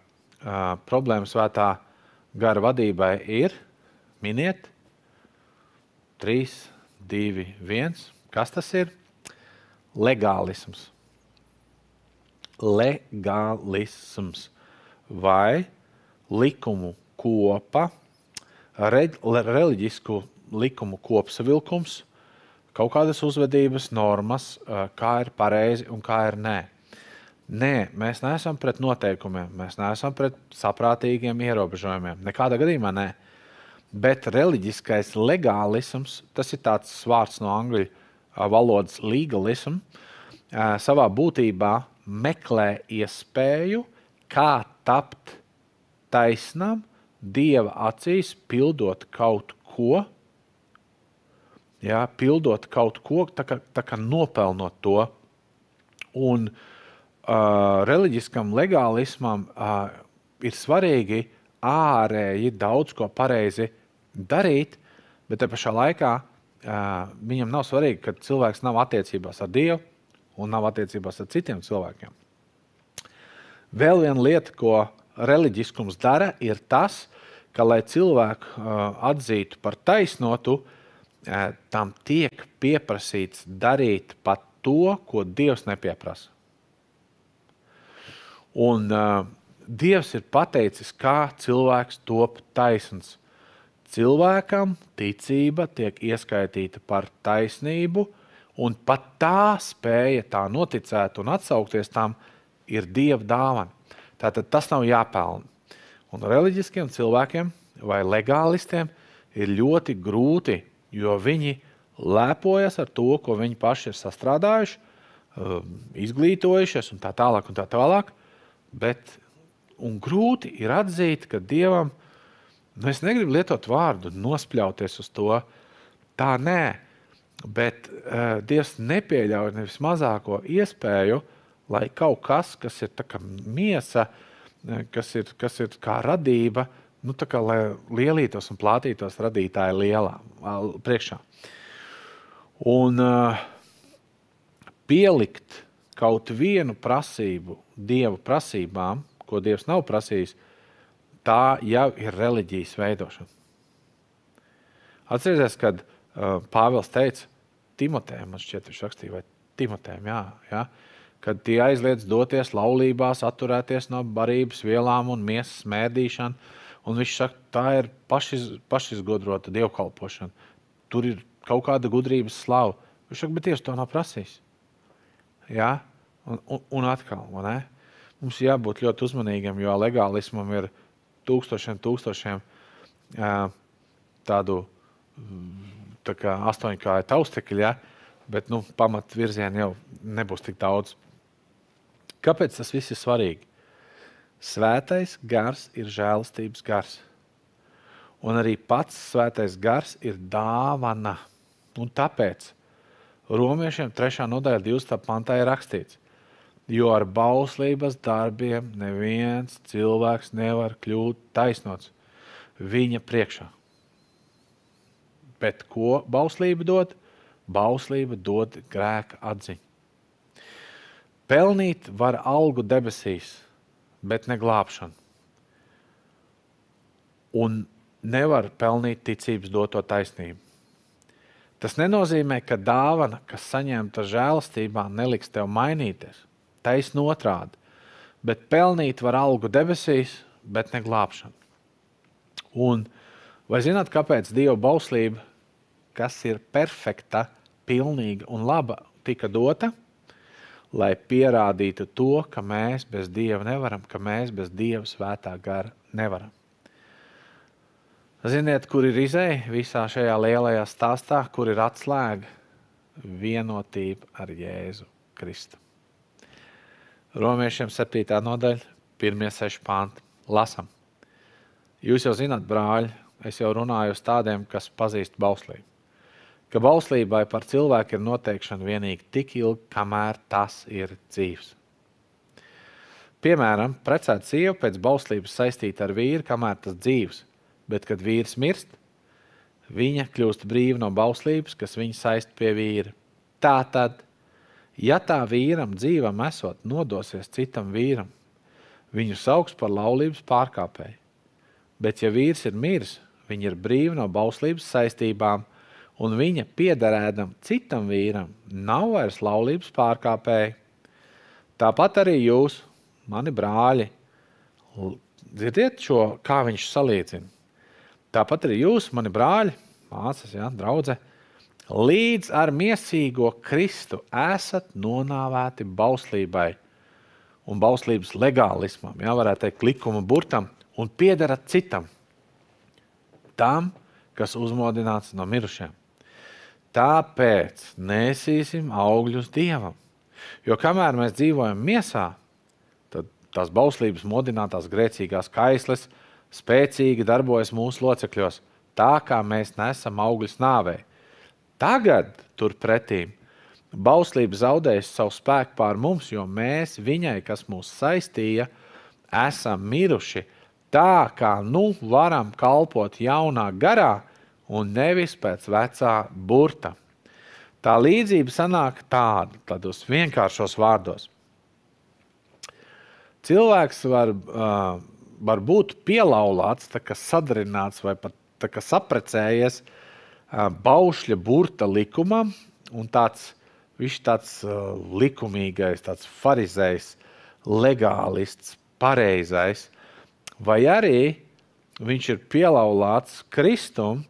problēma svētā gara vadībai ir, miniet, 3, 2, 1. Kas tas ir? Legālisms. Legālisms vai likumu kopa, reliģisku likumu kopsavilkums, kaut kādas uzvedības normas, kā ir pareizi un kā ir nē. Nē, mēs neesam pret noteikumiem, mēs neesam pret saprātīgiem ierobežojumiem. Nekādā gadījumā nē. Bet reliģiskais legālisms, tas ir tāds vārds no angļu valodas legalism, savā būtībā meklē iespēju, kā tapt taisnam, dieva acīs, pildot kaut ko, jā, pildot kaut ko, tā kā, tā kā nopelnot to. Un uh, reliģiskam legālismam uh, ir svarīgi ārēji daudz ko pareizi darīt, bet te pašā laikā uh, viņam nav svarīgi, ka cilvēks nav attiecībās ar Dievu un nav attiecībās ar citiem cilvēkiem. Vēl viena lieta, ko reliģiskums dara, ir tas, ka, lai cilvēku uh, atzītu par taisnotu, uh, tam tiek pieprasīts darīt pat to, ko Dievs nepieprasa. Un uh, Dievs ir pateicis, kā cilvēks top taisns. Cilvēkam ticība tiek ieskaitīta par taisnību, un pat tā spēja tā noticēt un atsaukties tam ir Dieva dāvana. Tātad tas nav jāpelna. Un reliģiskiem cilvēkiem vai legālistiem ir ļoti grūti, jo viņi lepojas ar to, ko viņi paši ir sastrādājuši, um, izglītojušies un tā tālāk. Un tā tālāk bet grūti ir atzīt, ka Dievam, nu es negribu lietot vārdu, nospļauties uz to. Tā nē, bet uh, Dievs nepieļauj nevis mazāko iespēju, lai kaut kas, kas ir kā miesa, eh, kas ir, kas ir kā radība, nu, kā, lai lielītos un plātītos radītāja lielā priekšā. Un uh, pielikt kaut vienu prasību Dieva prasībām, ko Dievs nav prasījis, tā jau ir reliģijas veidošana. Atcerieties, kad uh, Pāvils teica Timotēm, man šķiet, viņš rakstīja, vai Timotēm, jā, jā, kad tie aizliedz doties laulībās, atturēties no barības vielām un miesas mēdīšanu. Un viņš saka, tā ir pašiz, pašizgodrota dievkalpošana. Tur ir kaut kāda gudrības slava. Viņš saka, bet Dievs to nav prasījis. Ja? Un, un, un atkal, mums jābūt ļoti uzmanīgiem, jo legālismam ir tūkstošiem, tūkstošiem tādu tā kā astoņkāju taustekļu, ja? bet nu, pamat virzienu jau nebūs tik daudz. Kāpēc tas viss ir svarīgi? Svētais gars ir žēlastības gars. Un arī pats svētais gars ir dāvana. Un tāpēc Romiešiem 3. nodaļa 2. pantā ir rakstīts, jo ar bauslības darbiem neviens cilvēks nevar kļūt taisnots viņa priekšā. Bet ko bauslība dod? Bauslība dod grēka atziņu. Pelnīt var algu debesīs, bet ne glābšanu. Un nevar pelnīt ticības doto taisnību. Tas nenozīmē, ka dāvana, kas saņemta žēlastībā, neliks tev mainīties. Taisn otrādi. Bet pelnīt var algu debesīs, bet ne glābšanu. Un vai zināt, kāpēc Dieva bauslība, kas ir perfekta, pilnīga un laba, tika dota? Lai pierādītu to, ka mēs bez Dieva nevaram, ka mēs bez Dieva svētā gara nevaram. Ziniet, kur ir izēja visā šajā lielajā stāstā, kur ir atslēga? Vienotība ar Jēzu Kristu. Romiešiem 7. nodaļa, 1,6 pānti. Lasam. Jūs jau zināt, brāļi, es jau runāju uz tādiem, kas pazīst bauslību. Ka bauslībai par cilvēku ir noteikšana vienīgi tik ilgi, kamēr tas ir dzīves. Piemēram, precēta sieva pēc bauslības saistīta ar vīru, kamēr tas dzīves bet kad vīrs mirst, viņa kļūst brīva no bauslības, kas viņu saist pie vīra. Tā tad, ja tā vīram dzīvam esot nodosies citam vīram, viņu sauks par laulības pārkāpēju. Bet, ja vīrs ir miris, viņa ir brīva no bauslības saistībām, un viņa piederēdam citam vīram nav vairs laulības pārkāpēji. Tāpat arī jūs, mani brāļi, dzirdiet šo, kā viņš salīdzina. Tāpat arī jūs, mani brāļi, māsas, ja, draugi, līdz ar mīsīgo Kristu esat nonāvēti bauslībai un bauslības legālismam, ja varētu teikt, likuma burtam, un piederat citam, tam, kas uzmodināts no mirušiem. Tāpēc nesīsim augļus dievam. Jo kamēr mēs dzīvojam miesā, tad tās bauslības modinātās grēcīgās kaisles spēcīgi darbojas mūsu locekļos, tā kā mēs nesam augļus nāvē. Tagad, turpretī, bauslība zaudēs savu spēku pār mums, jo mēs viņai, kas mūs saistīja, esam miruši. Tā kā nu varam kalpot jaunā garā un nevis pēc vecā burta. Tā līdzība sanāk tāda, tādos vienkāršos vārdos. Cilvēks var uh, var būt pielaulāts, sadarināts vai pat saprecējies Baušļa burta likumam, un tāds, viņš tāds likumīgais, tāds farizējs, legālists, pareizais, vai arī viņš ir pielaulāts Kristum,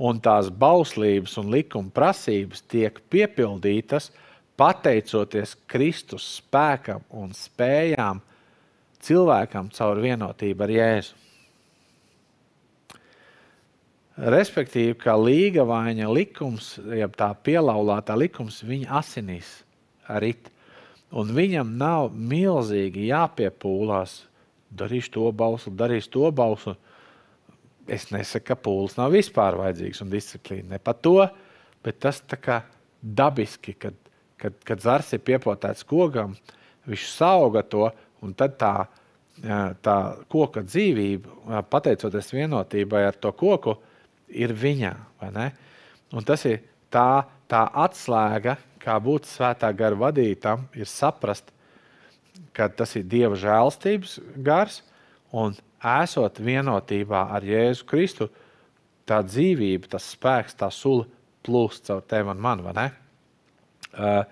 un tās bauslības un likuma prasības tiek piepildītas pateicoties Kristus spēkam un spējām cilvēkam caur vienotību ar Jēzu. Respektīvi, ka līgavaņa likums, jeb tā pielaulātā likums, viņa asinīs rit. Un viņam nav milzīgi jāpiepūlās, darīšu to balsu, darīšu to balsu. Es nesaku, ka pūles nav vispār vajadzīgs un disciplīna. Ne par to, bet tas tā kā dabiski, kad, kad, kad zars ir piepotēts kogam, viņš sauga to, un tad tā, tā koka dzīvība, pateicoties vienotībai ar to koku, ir viņā. Tas ir tā, tā atslēga, kā būt svētā gara vadītam, ir saprast, ka tas ir Dieva žēlstības gars un esot vienotībā ar Jēzu Kristu, tā dzīvība, tas spēks, tā sula plūst caur tevi un mani. Uh,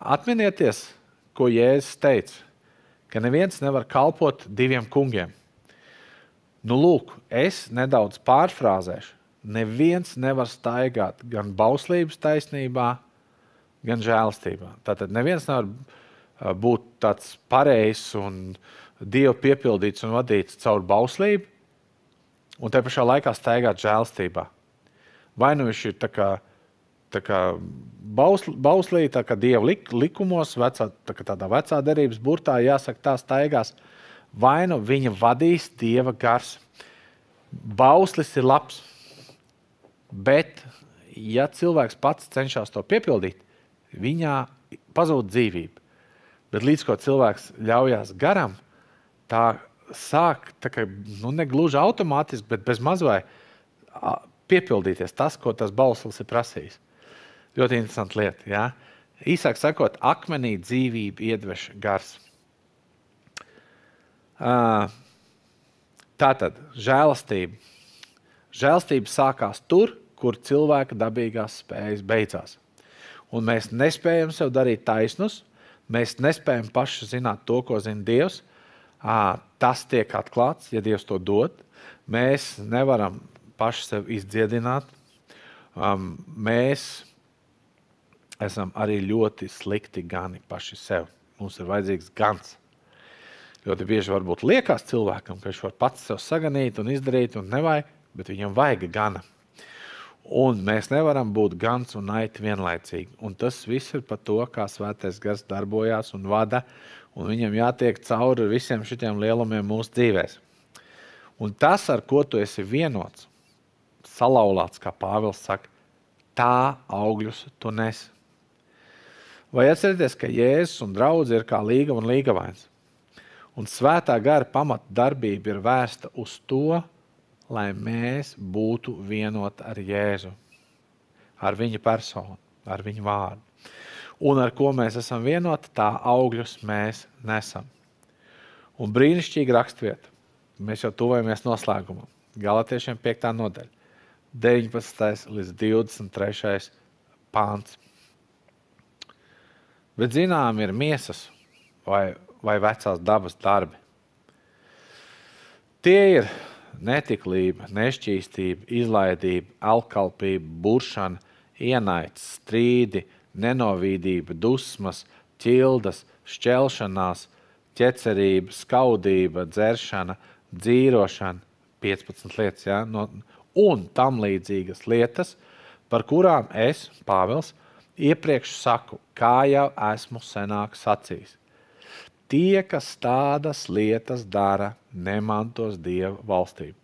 atminieties, ko Jēzus teica, ka neviens nevar kalpot diviem kungiem. Nu, lūk, es nedaudz pārfrāzēšu. Neviens nevar staigāt gan bauslības taisnībā, gan žēlstībā. Tātad neviens nevar būt tāds pareizs un dievu piepildīts un vadīts caur bauslību, un te pašā laikā staigāt žēlstībā. Vai nu viņš ir tā kā, tā kā bausl, bauslī, tā kā dieva lik, likumos, vecā, tā kā tādā vecā derības burtā, jāsaka, tā staigās, vai nu viņa vadīs dieva gars. Bauslis ir labs, bet ja cilvēks pats cenšas to piepildīt, viņā pazūd dzīvība. Bet līdz ko cilvēks ļaujās garam, tā sāk tā kā, nu, ne gluži automātiski, bet bez mazliet piepildīties tas, ko tas balss ir prasījis. Ļoti interesanti lieta. Ja? Īsāk sakot, akmenī dzīvība iedvež gars. Tā tad žēlastība. Žēlastība sākās tur, kur cilvēka dabīgās spējas beidzās. Un mēs nespējam sev darīt taisnus, mēs nespējam paši zināt to, ko zina Dievs. Tas tiek atklāts, ja Dievs to dod. Mēs nevaram paši sev izdziedināt. Mēs esam arī ļoti slikti gani paši sev. Mums ir vajadzīgs gans. Ļoti bieži varbūt liekas cilvēkam, ka viņš var pats sev saganīt un izdarīt, un nevajag, bet viņam vajag gana. Un mēs nevaram būt gans un aiti vienlaicīgi. Un tas viss ir par to, kā svētais gars darbojās un vada. Un viņam jātiek cauri visiem šiem lielumiem mūsu dzīvēm. Un tas, ar ko tu esi vienots, salauzts, kā Pāvils saka, tā augļus tu nes. Vai atcerieties, ka Jēzus un draugs ir kā līga un līgavains? Un svētā gara pamatdarbība ir vērsta uz to, lai mēs būtu vienoti ar Jēzu, ar viņa personu, ar viņa vārdu. Un ar ko mēs esam vienoti, tā augļus mēs nesam. Un brīnišķīgi rakstvieta. Mēs jau tuvojamies noslēgumam. Galatiešiem 5. nodaļa, 19. līdz 23. pāns. Bet zinām, ir miesas vai, vai vecās dabas darbi. Tie ir netiklība, nešķīstība, izlaidība, alkalpība, buršana, ienaids, strīdi, nenovīdība, dusmas, ķildas, šķelšanās, ķecerība, skaudība, dzeršana, dzīrošana, 15 lietas, ja, no, un tam līdzīgas lietas, par kurām es, Pāvils, iepriekš saku, kā jau esmu senāk sacījis. Tie, kas tādas lietas dara, nemantos Dieva valstību.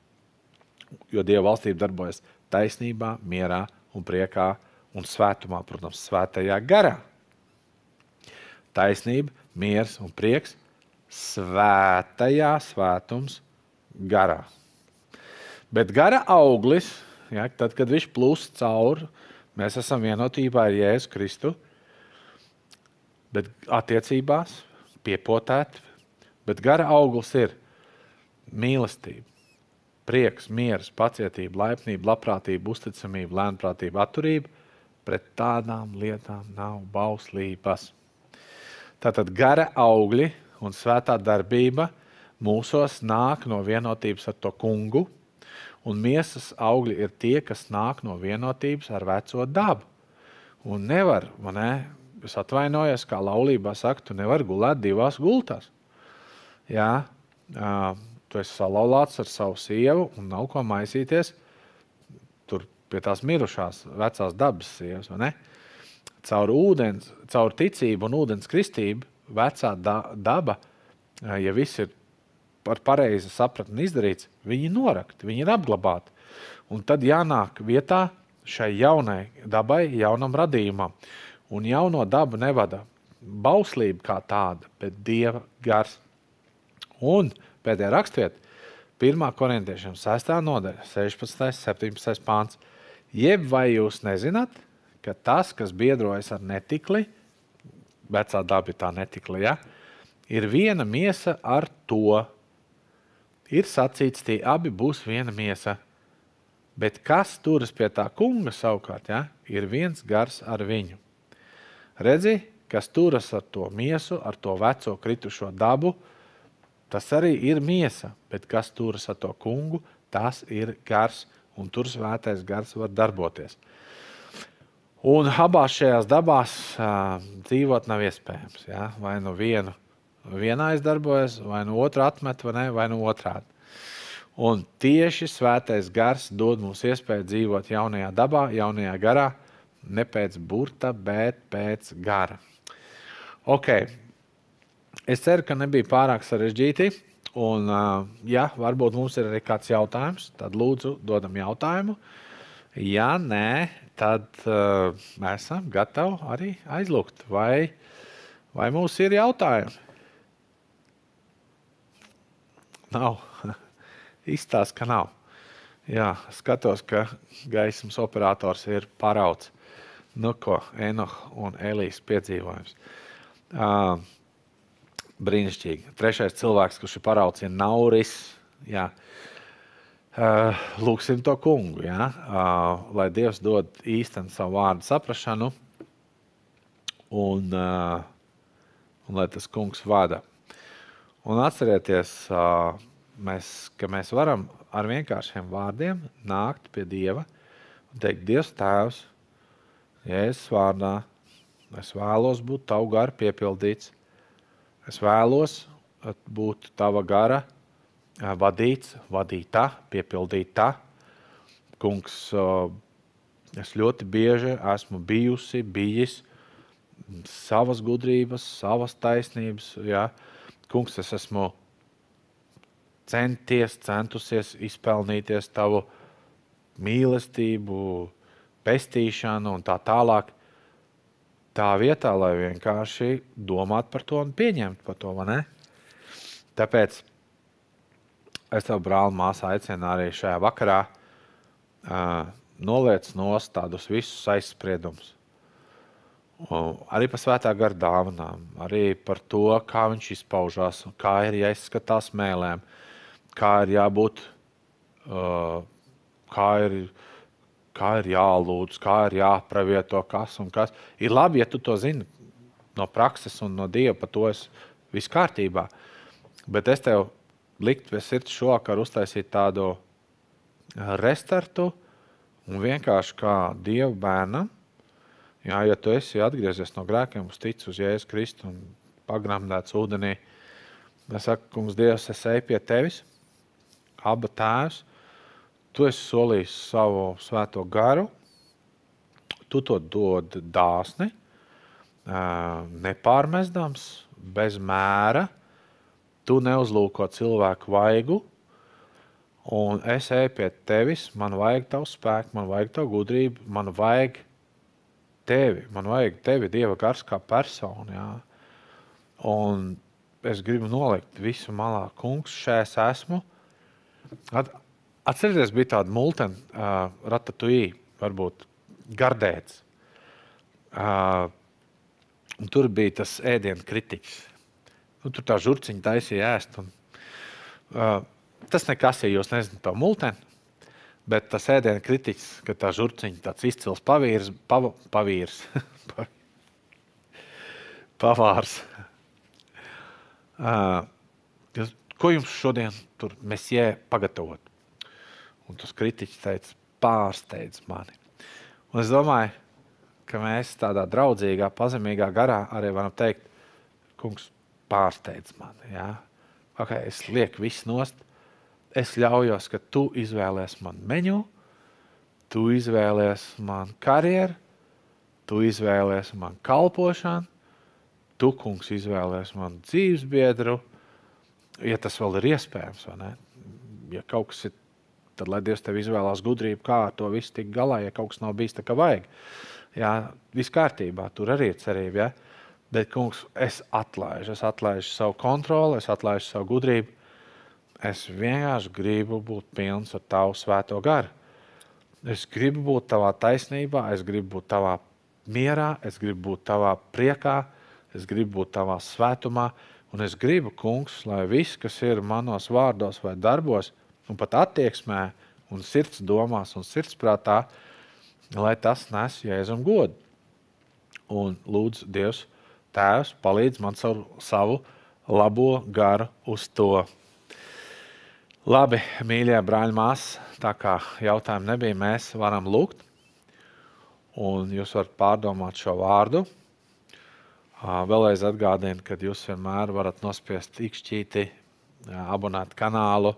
Jo Dieva valstība darbojas taisnībā, mierā un priekā un svētumā, protams, svētajā garā. Taisnība, miers un prieks svētajā svētums garā. Bet gara auglis, ja, tad, kad viņš plūst cauri, mēs esam vienotībā ar Jēzu Kristu, bet attiecībās piepotēti, bet gara auglis ir mīlestība, prieks, miers, pacietība, laipnība, labprātība, uzticamība, lēnprātība, atturība. Pret tādām lietām nav bauslības. Tātad gara augļi un svētā darbība mūsos nāk no vienotības ar to kungu, un miesas augļi ir tie, kas nāk no vienotības ar veco dabu. Un nevar, ne, es atvainojos, kā laulībā saka, tu nevari gulēt divās gultās. Jā, tu esi salauzts ar savu sievu un nav ko maisīties. pie tās mirušās vecās dabas sievas. Caur ūdens, caur ticību un ūdens kristību vecā da, daba, ja viss ir par pareizi sapratni izdarīts, viņi ir norakti, viņi ir apglabāti. Un tad jānāk vietā šai jaunai dabai, jaunam radījumam. Un jauno dabu nevada bauslība kā tāda, bet dieva gars. Un pēdējā rakstvieta, 1. korintiešiem 6. nodaļa, 16. un 17. pāns. Jeb vai jūs nezināt, ka tas, kas biedrojas ar netikli, vecā daba ir tā netikli, ja, ir viena miesa ar to. Ir sacīts, tie abi būs viena miesa. Bet kas turas pie tā kunga savukārt, ja, ir viens gars ar viņu. Redzi, kas turas ar to miesu, ar to veco kritušo dabu, tas arī ir miesa. Bet kas turas ar to kungu, tas ir gars, un tur svētais gars var darboties. Un abās šajās dabās uh, dzīvot nav iespējams. Ja? Vai nu vienu vienā aizdarbojas, vai nu otru atmet, vai, ne, vai nu otrādi. Un tieši svētais gars dod mums iespēju dzīvot jaunajā dabā, jaunajā garā, ne pēc burta, bet pēc gara. Okay. Es ceru, ka nebija pārāk sarežģīti. Un, ja varbūt mums ir arī kāds jautājums, tad lūdzu, dodam jautājumu. Ja nē, tad uh, mēs esam gatavi arī aizlūgt. Vai, vai mums ir jautājumi? Nav. Izstāsta, ka nav. Jā, skatos, ka gaismas operators ir parauts. Nu, ko Enoha un Elīze piedzīvojums. Uh, brīnišķīgi. Trešais cilvēks, kurš ir parauts, ir Nauris. Jā. Uh, lūksim to kungu, ja? uh, lai Dievs dod īstenu savu vārdu saprāšanu, un, uh, un lai tas kungs vada. Un atcerieties, uh, mēs, ka mēs varam ar vienkāršiem vārdiem nākt pie Dieva un teikt, Dievs, Tēvs, Jēzus vārdā, es vēlos būt tavu garu piepildīts, es vēlos būt tava gara vadīts, vadītā, piepildītā. Kungs, es ļoti bieži esmu bijusi, bijis savas gudrības, savas taisnības. Ja? Kungs, es esmu centies, centusies izpelnīties tavu mīlestību, pestīšanu un tā tālāk. Tā vietā, lai vienkārši domātu par to un pieņemtu par to? Tāpēc es tev, brāl, māsā, aicinu arī šajā vakarā uh, noliec nost tādus visus aizspriedumus. Uh, arī par svētā gara dāvanām, arī par to, kā viņš izpaužās, kā ir jāizskatās mēlēm, kā ir jābūt, uh, kā ir, kā ir jālūdz, kā ir jāpravieto kas un kas. Ir labi, ja tu to zini no prakses un no Dieva, par to es viss kārtībā. Bet es tev likt pie sirds šovakar uztaisīt tādu eh, restartu un vienkārši kā Dieva bērnam. Jā, ja tu esi atgriezies no grēkiem, uz tic uz Jēzus Kristu un pagrāmdēts ūdenī, es saku, kungs, Dievs, es eju pie tevis, aba tēvs, tu esi solījis savu svēto garu, tu to dod dāsni, nepārmestams, bez mēra, tu neuzlūko cilvēku vaigu, un es eju pie tevis, man vajag tavu spēku, man vajag tavu gudrību, man vajag tevi, man vajag tevi, Dieva gars kā personu. Jā. Un es gribu nolikt visu malā, kungs, šeit es esmu. At, atcerieties, bija tāda multena, uh, ratatouille, varbūt gardēts. Uh, tur bija tas ēdienu kritiķis. Nu, tur tā žurciņa taisīja ēst. Un, uh, tas nekas, ja jūs nezināt to multeni. Bet tas ēdienu kritiķis, ka tā žurciņa tāds izcils pavīrs, pav, pavīrs, pavārs. Uh, ko jums šodien tur mesie pagatavot? Un tas kritiķis teica, pārsteidz mani. Un es domāju, ka mēs tādā draudzīgā, pazemīgā garā arī varam teikt, kungs, pārsteidz mani. Ja? Okay, es lieku visu nost. Es ļaujos, ka tu izvēlēsies man menu. tu izvēlies man karjeru, tu izvēlies man kalpošanu, tu, kungs, izvēlies man dzīves biedru, ja tas vēl ir iespējams. Ja kaut kas ir, tad lai Dievs tev izvēlās gudrību, kā to visu tikt galā, ja kaut kas nav bijis tā, kā vajag. Jā, viss kārtībā, tur arī ir cerība. Ja? Bet, kungs, es atlaižu, es atlaižu savu kontroli, es atlaižu savu gudrību. Es vienkārši gribu būt pilns ar tavu svēto garu. Es gribu būt tavā taisnībā, es gribu būt tavā mierā, es gribu būt tavā priekā, es gribu būt tavā svētumā. Un es gribu, kungs, lai viss, kas ir manos vārdos vai darbos, un pat attieksmē, un sirds domās un sirdsprātā, lai tas nes jēzum godu. Un lūdzu, Dievs, Tēvs, palīdz man savu, savu labo garu uz to. Labi, mīļie brāļi, māsas, tā kā jautājumu nebija, mēs varam lūgt. Un jūs varat pārdomāt šo vārdu. Vēlreiz atgādinu, ka jūs vienmēr varat nospiest īkšķīti, abonēt kanālu,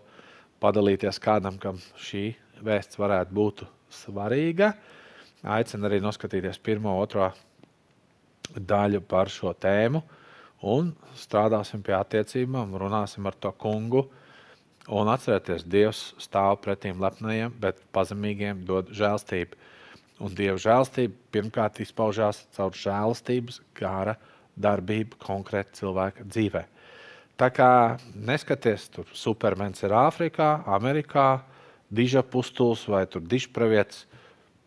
padalīties kādam, kam šī vēsts varētu būt svarīga. Aicinu arī noskatīties pirmo, otro daļu par šo tēmu un strādāsim pie attiecībām, runāsim ar to kungu. Un atcerieties, Dievs stāv pretīm lepniem, bet pazemīgiem dod žēlstību. Un Dieva žēlstība pirmkārt izpaužās caur žēlstības gara darbību konkrēti cilvēka dzīvē. Tā kā neskaties, tur supermens ir Āfrikā, Amerikā, diža pustulis vai dižpravietis.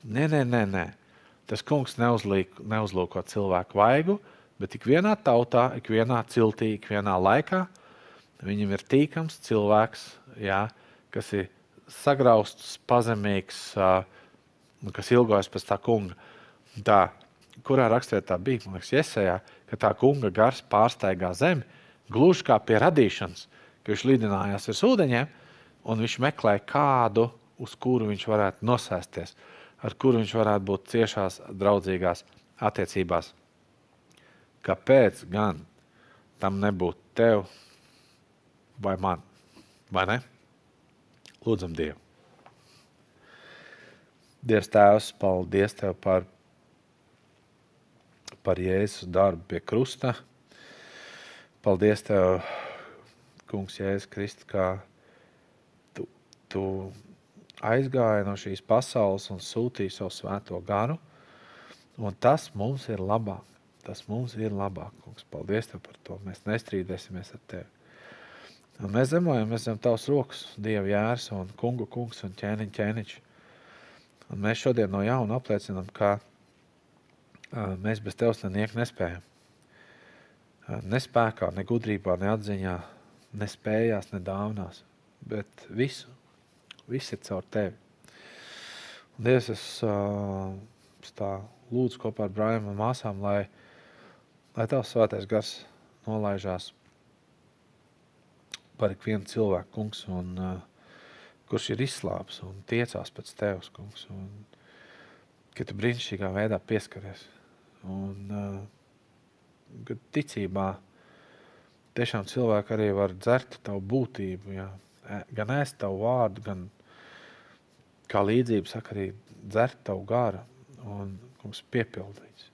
Nē, nē, nē, nē. Tas kungs neuzlīk, neuzlūko cilvēku vaigu, bet ik vienā tautā, ik vienā ciltī, ik vienā laikā viņam ir tīkams cilvēks, jā, kas ir sagrausts, pazemīgs, kas ilgojas pēc tā kunga. Tā, kurā rakstvietā bija, man liekas, iesējā, ka tā kunga gars pārsteigā zemi, gluži kā pie radīšanas, ka viņš lidinājās virs ūdeņiem, un viņš meklē kādu, uz kuru viņš varētu nosēsties ar kuru viņš varētu būt ciešās, draudzīgās attiecībās. Kāpēc gan tam nebūtu tev vai man? Vai ne? Lūdzam Dievu. Dievs Tēvs, paldies Tev par, par Jēzus darbu pie krusta. Paldies Tev, Kungs, Jēzus Kristus, kā tu, tu aizgāja no šīs pasaules un sūtīja savu svēto garu. Un tas mums ir labāk. Tas mums ir labāk, kungs. Paldies tev par to. Mēs nestrīdēsimies ar tevi. Un mēs zemojam, mēs zem tavas rokas, Dieva jērs un kungu kungs un ķēniņ ķēniņš. Un mēs šodien no jauna apliecinam, ka uh, mēs bez tevis neniek nespējam. Ne spēkā, ne gudrībā, ne atziņā, ne spējās, ne dāvinās, bet visu Viss ir caur tevi. Un Dievs, es, uh, tā lūdzu kopā ar brāļiem un māsām, lai, lai Tavs svētais gars nolaižās par ikvienu cilvēku, kungs, un, uh, kurš ir izslāps un tiecās pēc Tevs, kungs, un ka Tu brīnišķīgā veidā pieskaries. Un uh, kad ticībā tiešām cilvēki arī var dzert Tavu būtību, jā, gan ēst Tavu vārdu, gan kā līdzība saka, arī dzert tavu gāru un mums piepildīts.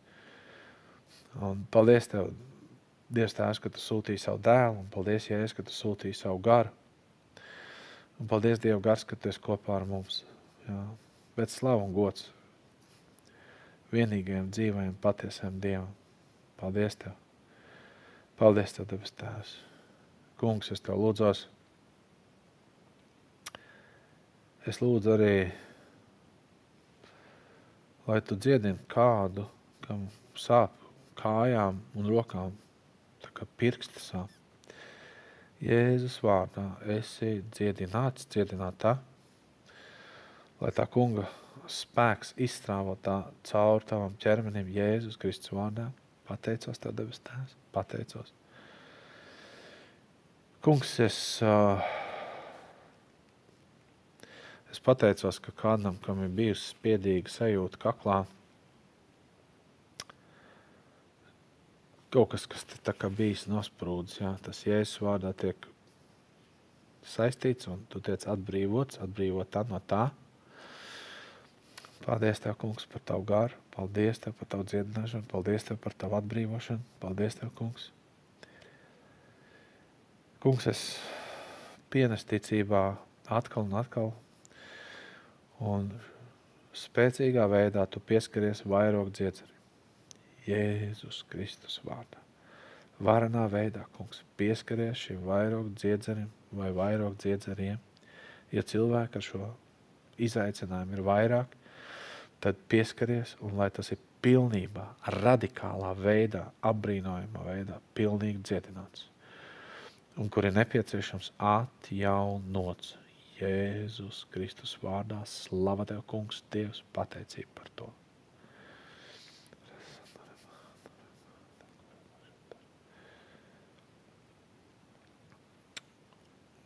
Un paldies Tev, Dievs Tēvs, ka Tu sūtīji savu dēlu, un paldies, Jēzus, ka Tu sūtīji savu garu. Un paldies, Dieva gars, ka Tu esi kopā ar mums. Jā. Bet slavu un gods vienīgajam dzīvajam patiesam Dievam. Paldies Tev. Paldies Tev, debes Tēvs. Kungs, es Tev lūdzos, Es lūdzu arī, lai tu dziedini kādu, kam sāp kājām un rokām, tā kā pirksti sāp. Jēzus vārdā esi dziedināts, dziedinātā, lai tā kunga spēks izstrāvotā caur tavam ķermenim Jēzus Kristus vārdā. Pateicos Tev, debes tēvs, pateicos. Kungs, es Es pateicos, ka kādam, kam ir bijusi spiedīga sajūta kaklā, kaut kas, kas tā kā bijis nosprūdis, jā, tas Jēzus vārdā tiek saistīts un tu tiec atbrīvots, atbrīvot tā no tā. Paldies, Tev, Kungs, par Tavu garu. Paldies Tev par Tavu dziedināšanu. Paldies Tev par Tavu atbrīvošanu. Paldies Tev, Kungs. Kungs, es pienesu ticībā atkal un atkal. Un spēcīgā veidā Tu pieskaries vairāk dziedzeri. Jēzus Kristus vārdā. Varanā veidā, kungs, pieskaries šim vairāk dziedzerim vai vairāk dziedzeriem. Ja cilvēki ar šo izaicinājumu ir vairāk, tad pieskaries un lai tas ir pilnībā, radikālā veidā, apbrīnojamā veidā, pilnīgi dziedināts. Un kur ir nepieciešams atjaunots Jēzus Kristus vārdā. Slava Tev, kungs, Dievs, pateicība par to.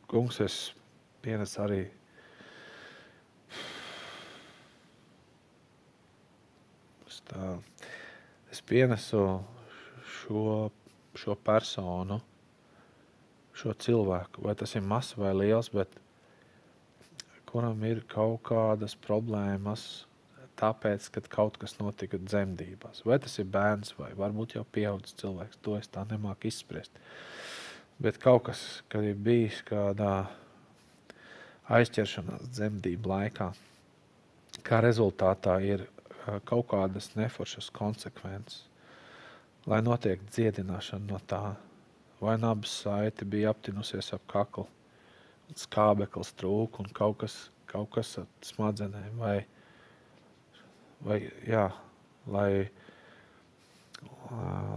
Kungs, es pienesu arī tā, es pienesu šo, šo personu, šo cilvēku, vai tas ir mazs vai liels, bet kuram ir kaut kādas problēmas, tāpēc, ka kaut kas notika dzemdībās. Vai tas ir bērns, vai varbūt jau pieaugušs cilvēks, to es tā nemāku izspriest. Bet kaut kas, kad ir bijis kādā aizķeršanās dzemdību laikā, kā rezultātā ir kaut kādas neforšas konsekvences, lai notiek dziedināšana no tā, vai nabas saiti bija aptinusies ap kaklu, skābeklis trūk un kaut kas, kaut kas ar smadzenēm, vai, vai jā, lai,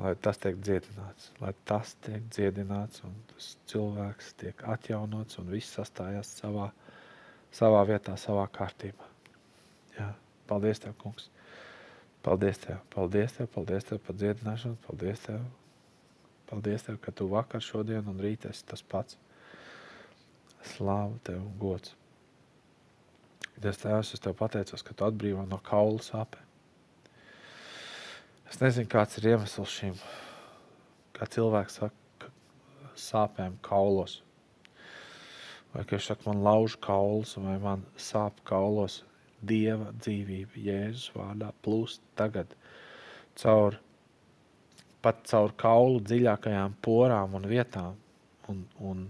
lai tas tiek dziedināts, lai tas tiek dziedināts un tas cilvēks tiek atjaunots un viss sastājās savā, savā vietā, savā kārtībā. Jā. Paldies Tev, kungs! Paldies Tev, paldies Tev, paldies Tev par dziedināšanu, paldies Tev, paldies Tev, ka Tu vakar, šodien un rīt esi tas pats. Slāva Tev un gods. Dievs Tēvs, es Tev pateicos, ka Tu atbrīvo no kaula sāpēm. Es nezinu, kāds ir iemesls šim, kā cilvēks saka, sāpēm kaulos. Vai ka viņš saka, man lauž kaulus, vai man sāp kaulos. Dieva dzīvība Jēzus vārdā plūst tagad caur, pat caur kaulu dziļākajām porām un vietām. Un, un,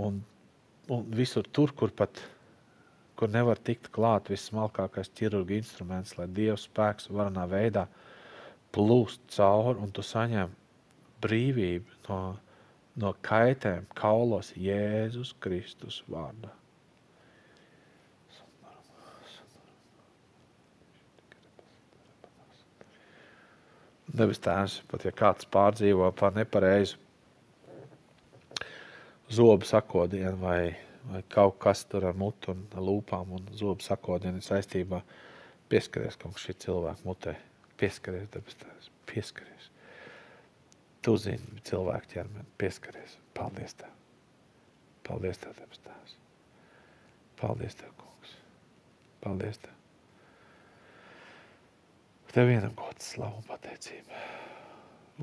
un, un visur tur, kur pat kur nevar tikt klāt vismalkākais ķirurga instruments, lai Dieva spēks varanā veidā plūst cauri un tu saņem brīvību no, no kaitēm kaulos Jēzus Kristus vārdā. Devis tēvs, pat ja kāds pārdzīvo par nepareizu zobu sakodienu vai vai kaut kas tur ar mutu un lūpām un zobu sakodienu saistībā. Pieskaries, kungs, šī cilvēka mutē. Pieskaries, debes tēvs, pieskaries. Tu zini cilvēku ķermeni, pieskaries. Paldies Tev. Paldies Tev, debes tēvs. Paldies Tev, kungs. Paldies Tev. Tev vienam gods, slavu un pateicība.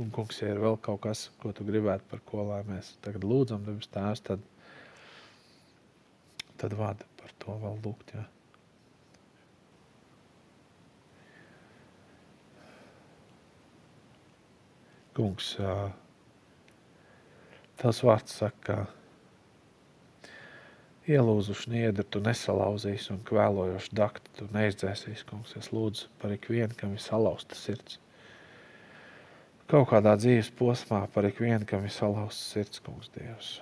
Un, kungs, ja ir vēl kaut kas, ko tu gribētu, par ko lai mēs tagad lūdzam, debes tēvs, tad tad vada par to vēl lūgt. Ja. Kungs, tas vārds saka, ka ielūzuši niedri tu nesalauzīsi un kvēlojoši dakti tu neizdzēsīsi, kungs. Es lūdzu par ikvienu, kam ir salauzta sirds. Kaut kādā dzīves posmā par ikvienu, kam ir salauzta sirds, kungs, Dievs.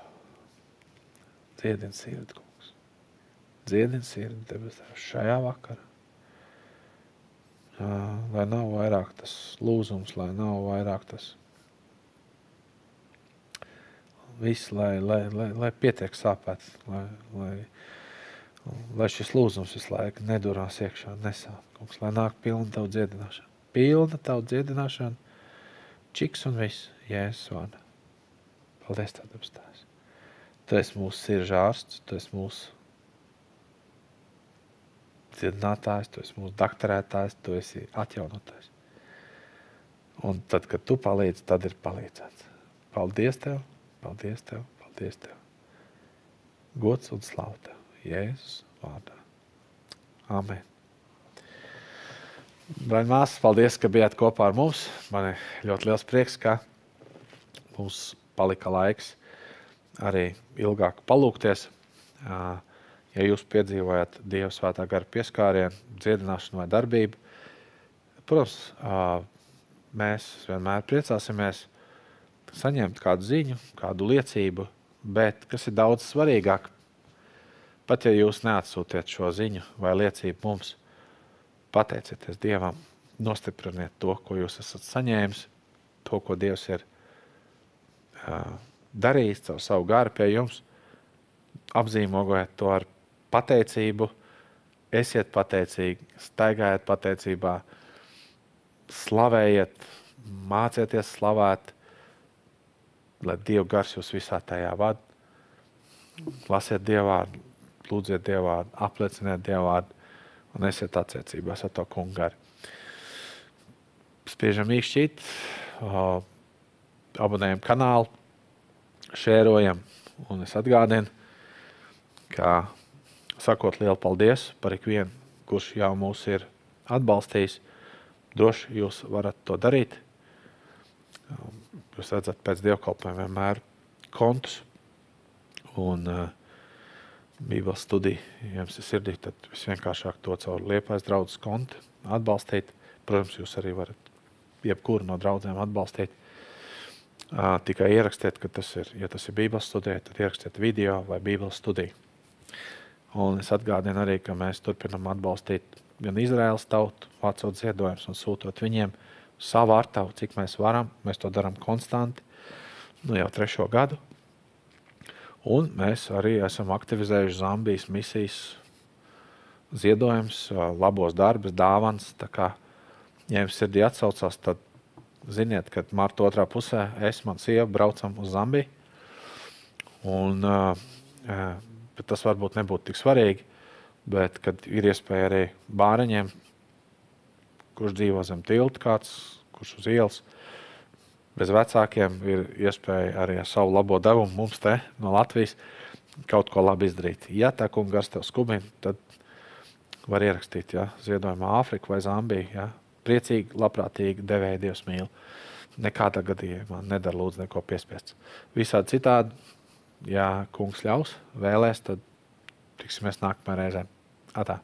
Dziedini sirdi, kungs dziedini sirdi debesīs šajā vakarā. Lai nav vairāk tas lūzums, lai nav vairāk tas viss, lai, lai, lai, lai pietiek sāpēt, lai, lai, lai šis lūzums visu laiku nedurās iekšā, nesāp. Kungs, lai nāk pilna tavu dziedināšanu. Pilna tavu dziedināšanu, čiks un viss, Jēzus vārdā. Paldies, Tev, debes Tēvs. Tu esi mūsu sirdža ārsts, Tu esi mūsu dziedinātājs, tu esi mūsu doktorētājs, tu esi atjaunotājs. Un tad, kad tu palīdzi, tad ir palīdzēts. Paldies Tev, paldies Tev, paldies Tev. Gods un slavu Tev, Jēzus vārdā. Amen. Brāļi, māsas, paldies, ka bijāt kopā ar mums. Man ir ļoti liels prieks, ka mums palika laiks arī ilgāk palūkties. Ja jūs piedzīvojat Dieva svētā gara pieskārienu, dziedināšanu vai darbību, protams, mēs vienmēr priecāsimies saņemt kādu ziņu, kādu liecību, bet kas ir daudz svarīgāk, pat ja jūs neatsūtiet šo ziņu vai liecību mums, pateicieties Dievam, nostipriniet to, ko jūs esat saņēmis, to, ko Dievs ir uh, darījis caur savu garu pie jums. Apzīmogojiet to ar pateicību, esiet pateicīgi, staigājiet pateicībā, slavējiet, mācieties slavēt, lai Dieva gars jūs visā tajā vada. Lasiet Dievvvārdu, lūdziet Dievvvārdu, aplieciniet Dievvvārdu un esiet attiecībās ar to kungu garu. Spiežam īkšķīt, abonējam kanālu, šērojam, un es atgādinu, ka sakot lielu paldies par ikvienu, kurš jau mūs ir atbalstījis. Droši jūs varat to darīt. Jūs redzat, pēc dievkalpojuma vienmēr kontus un uh, Bībeles studiju jums ir sirdī, tad visvienkāršāk to caur liepais draudzes kontu atbalstīt. Protams, jūs arī varat jebkuru no draudzēm atbalstīt. Uh, tikai ierakstiet, ka tas ir, ja tas ir Bībeles studija, tad ierakstiet video vai Bībeles studiju. Un es atgādinu arī, ka mēs turpinam atbalstīt gan Izraēlas tautu, vācot ziedojumus un sūtot viņiem savu artavu, cik mēs varam. Mēs to darām konstanti, nu jau trešo gadu. Un mēs arī esam aktivizējuši Zambijas misijas ziedojumus, labos darbus, dāvāns. Ja jums sirdī atsaucās, tad ziniet, ka marta otrā pusē es un sieva braucam uz Zambiju. Un, tas varbūt nebūtu tik svarīgi, bet ir iespēja arī bāriņiem, kurš dzīvo zem tilta, kāds, kurš uz ielas, bez vecākiem ir iespēja arī ar savu labo devumu mums te no Latvijas kaut ko labi izdarīt. Ja tā kunga gars tev skubina, tad var ierakstīt ja, ziedojumā Āfriku vai Zambiju. Ja. Priecīgi, labprātīgi devēja Dievs mīl. Nekādā gadījumā nedara lūdzu neko piespiest. Visādi citādi, ja kungs ļaus, vēlēs, tad tiksimies nākamajā reizē. Atā.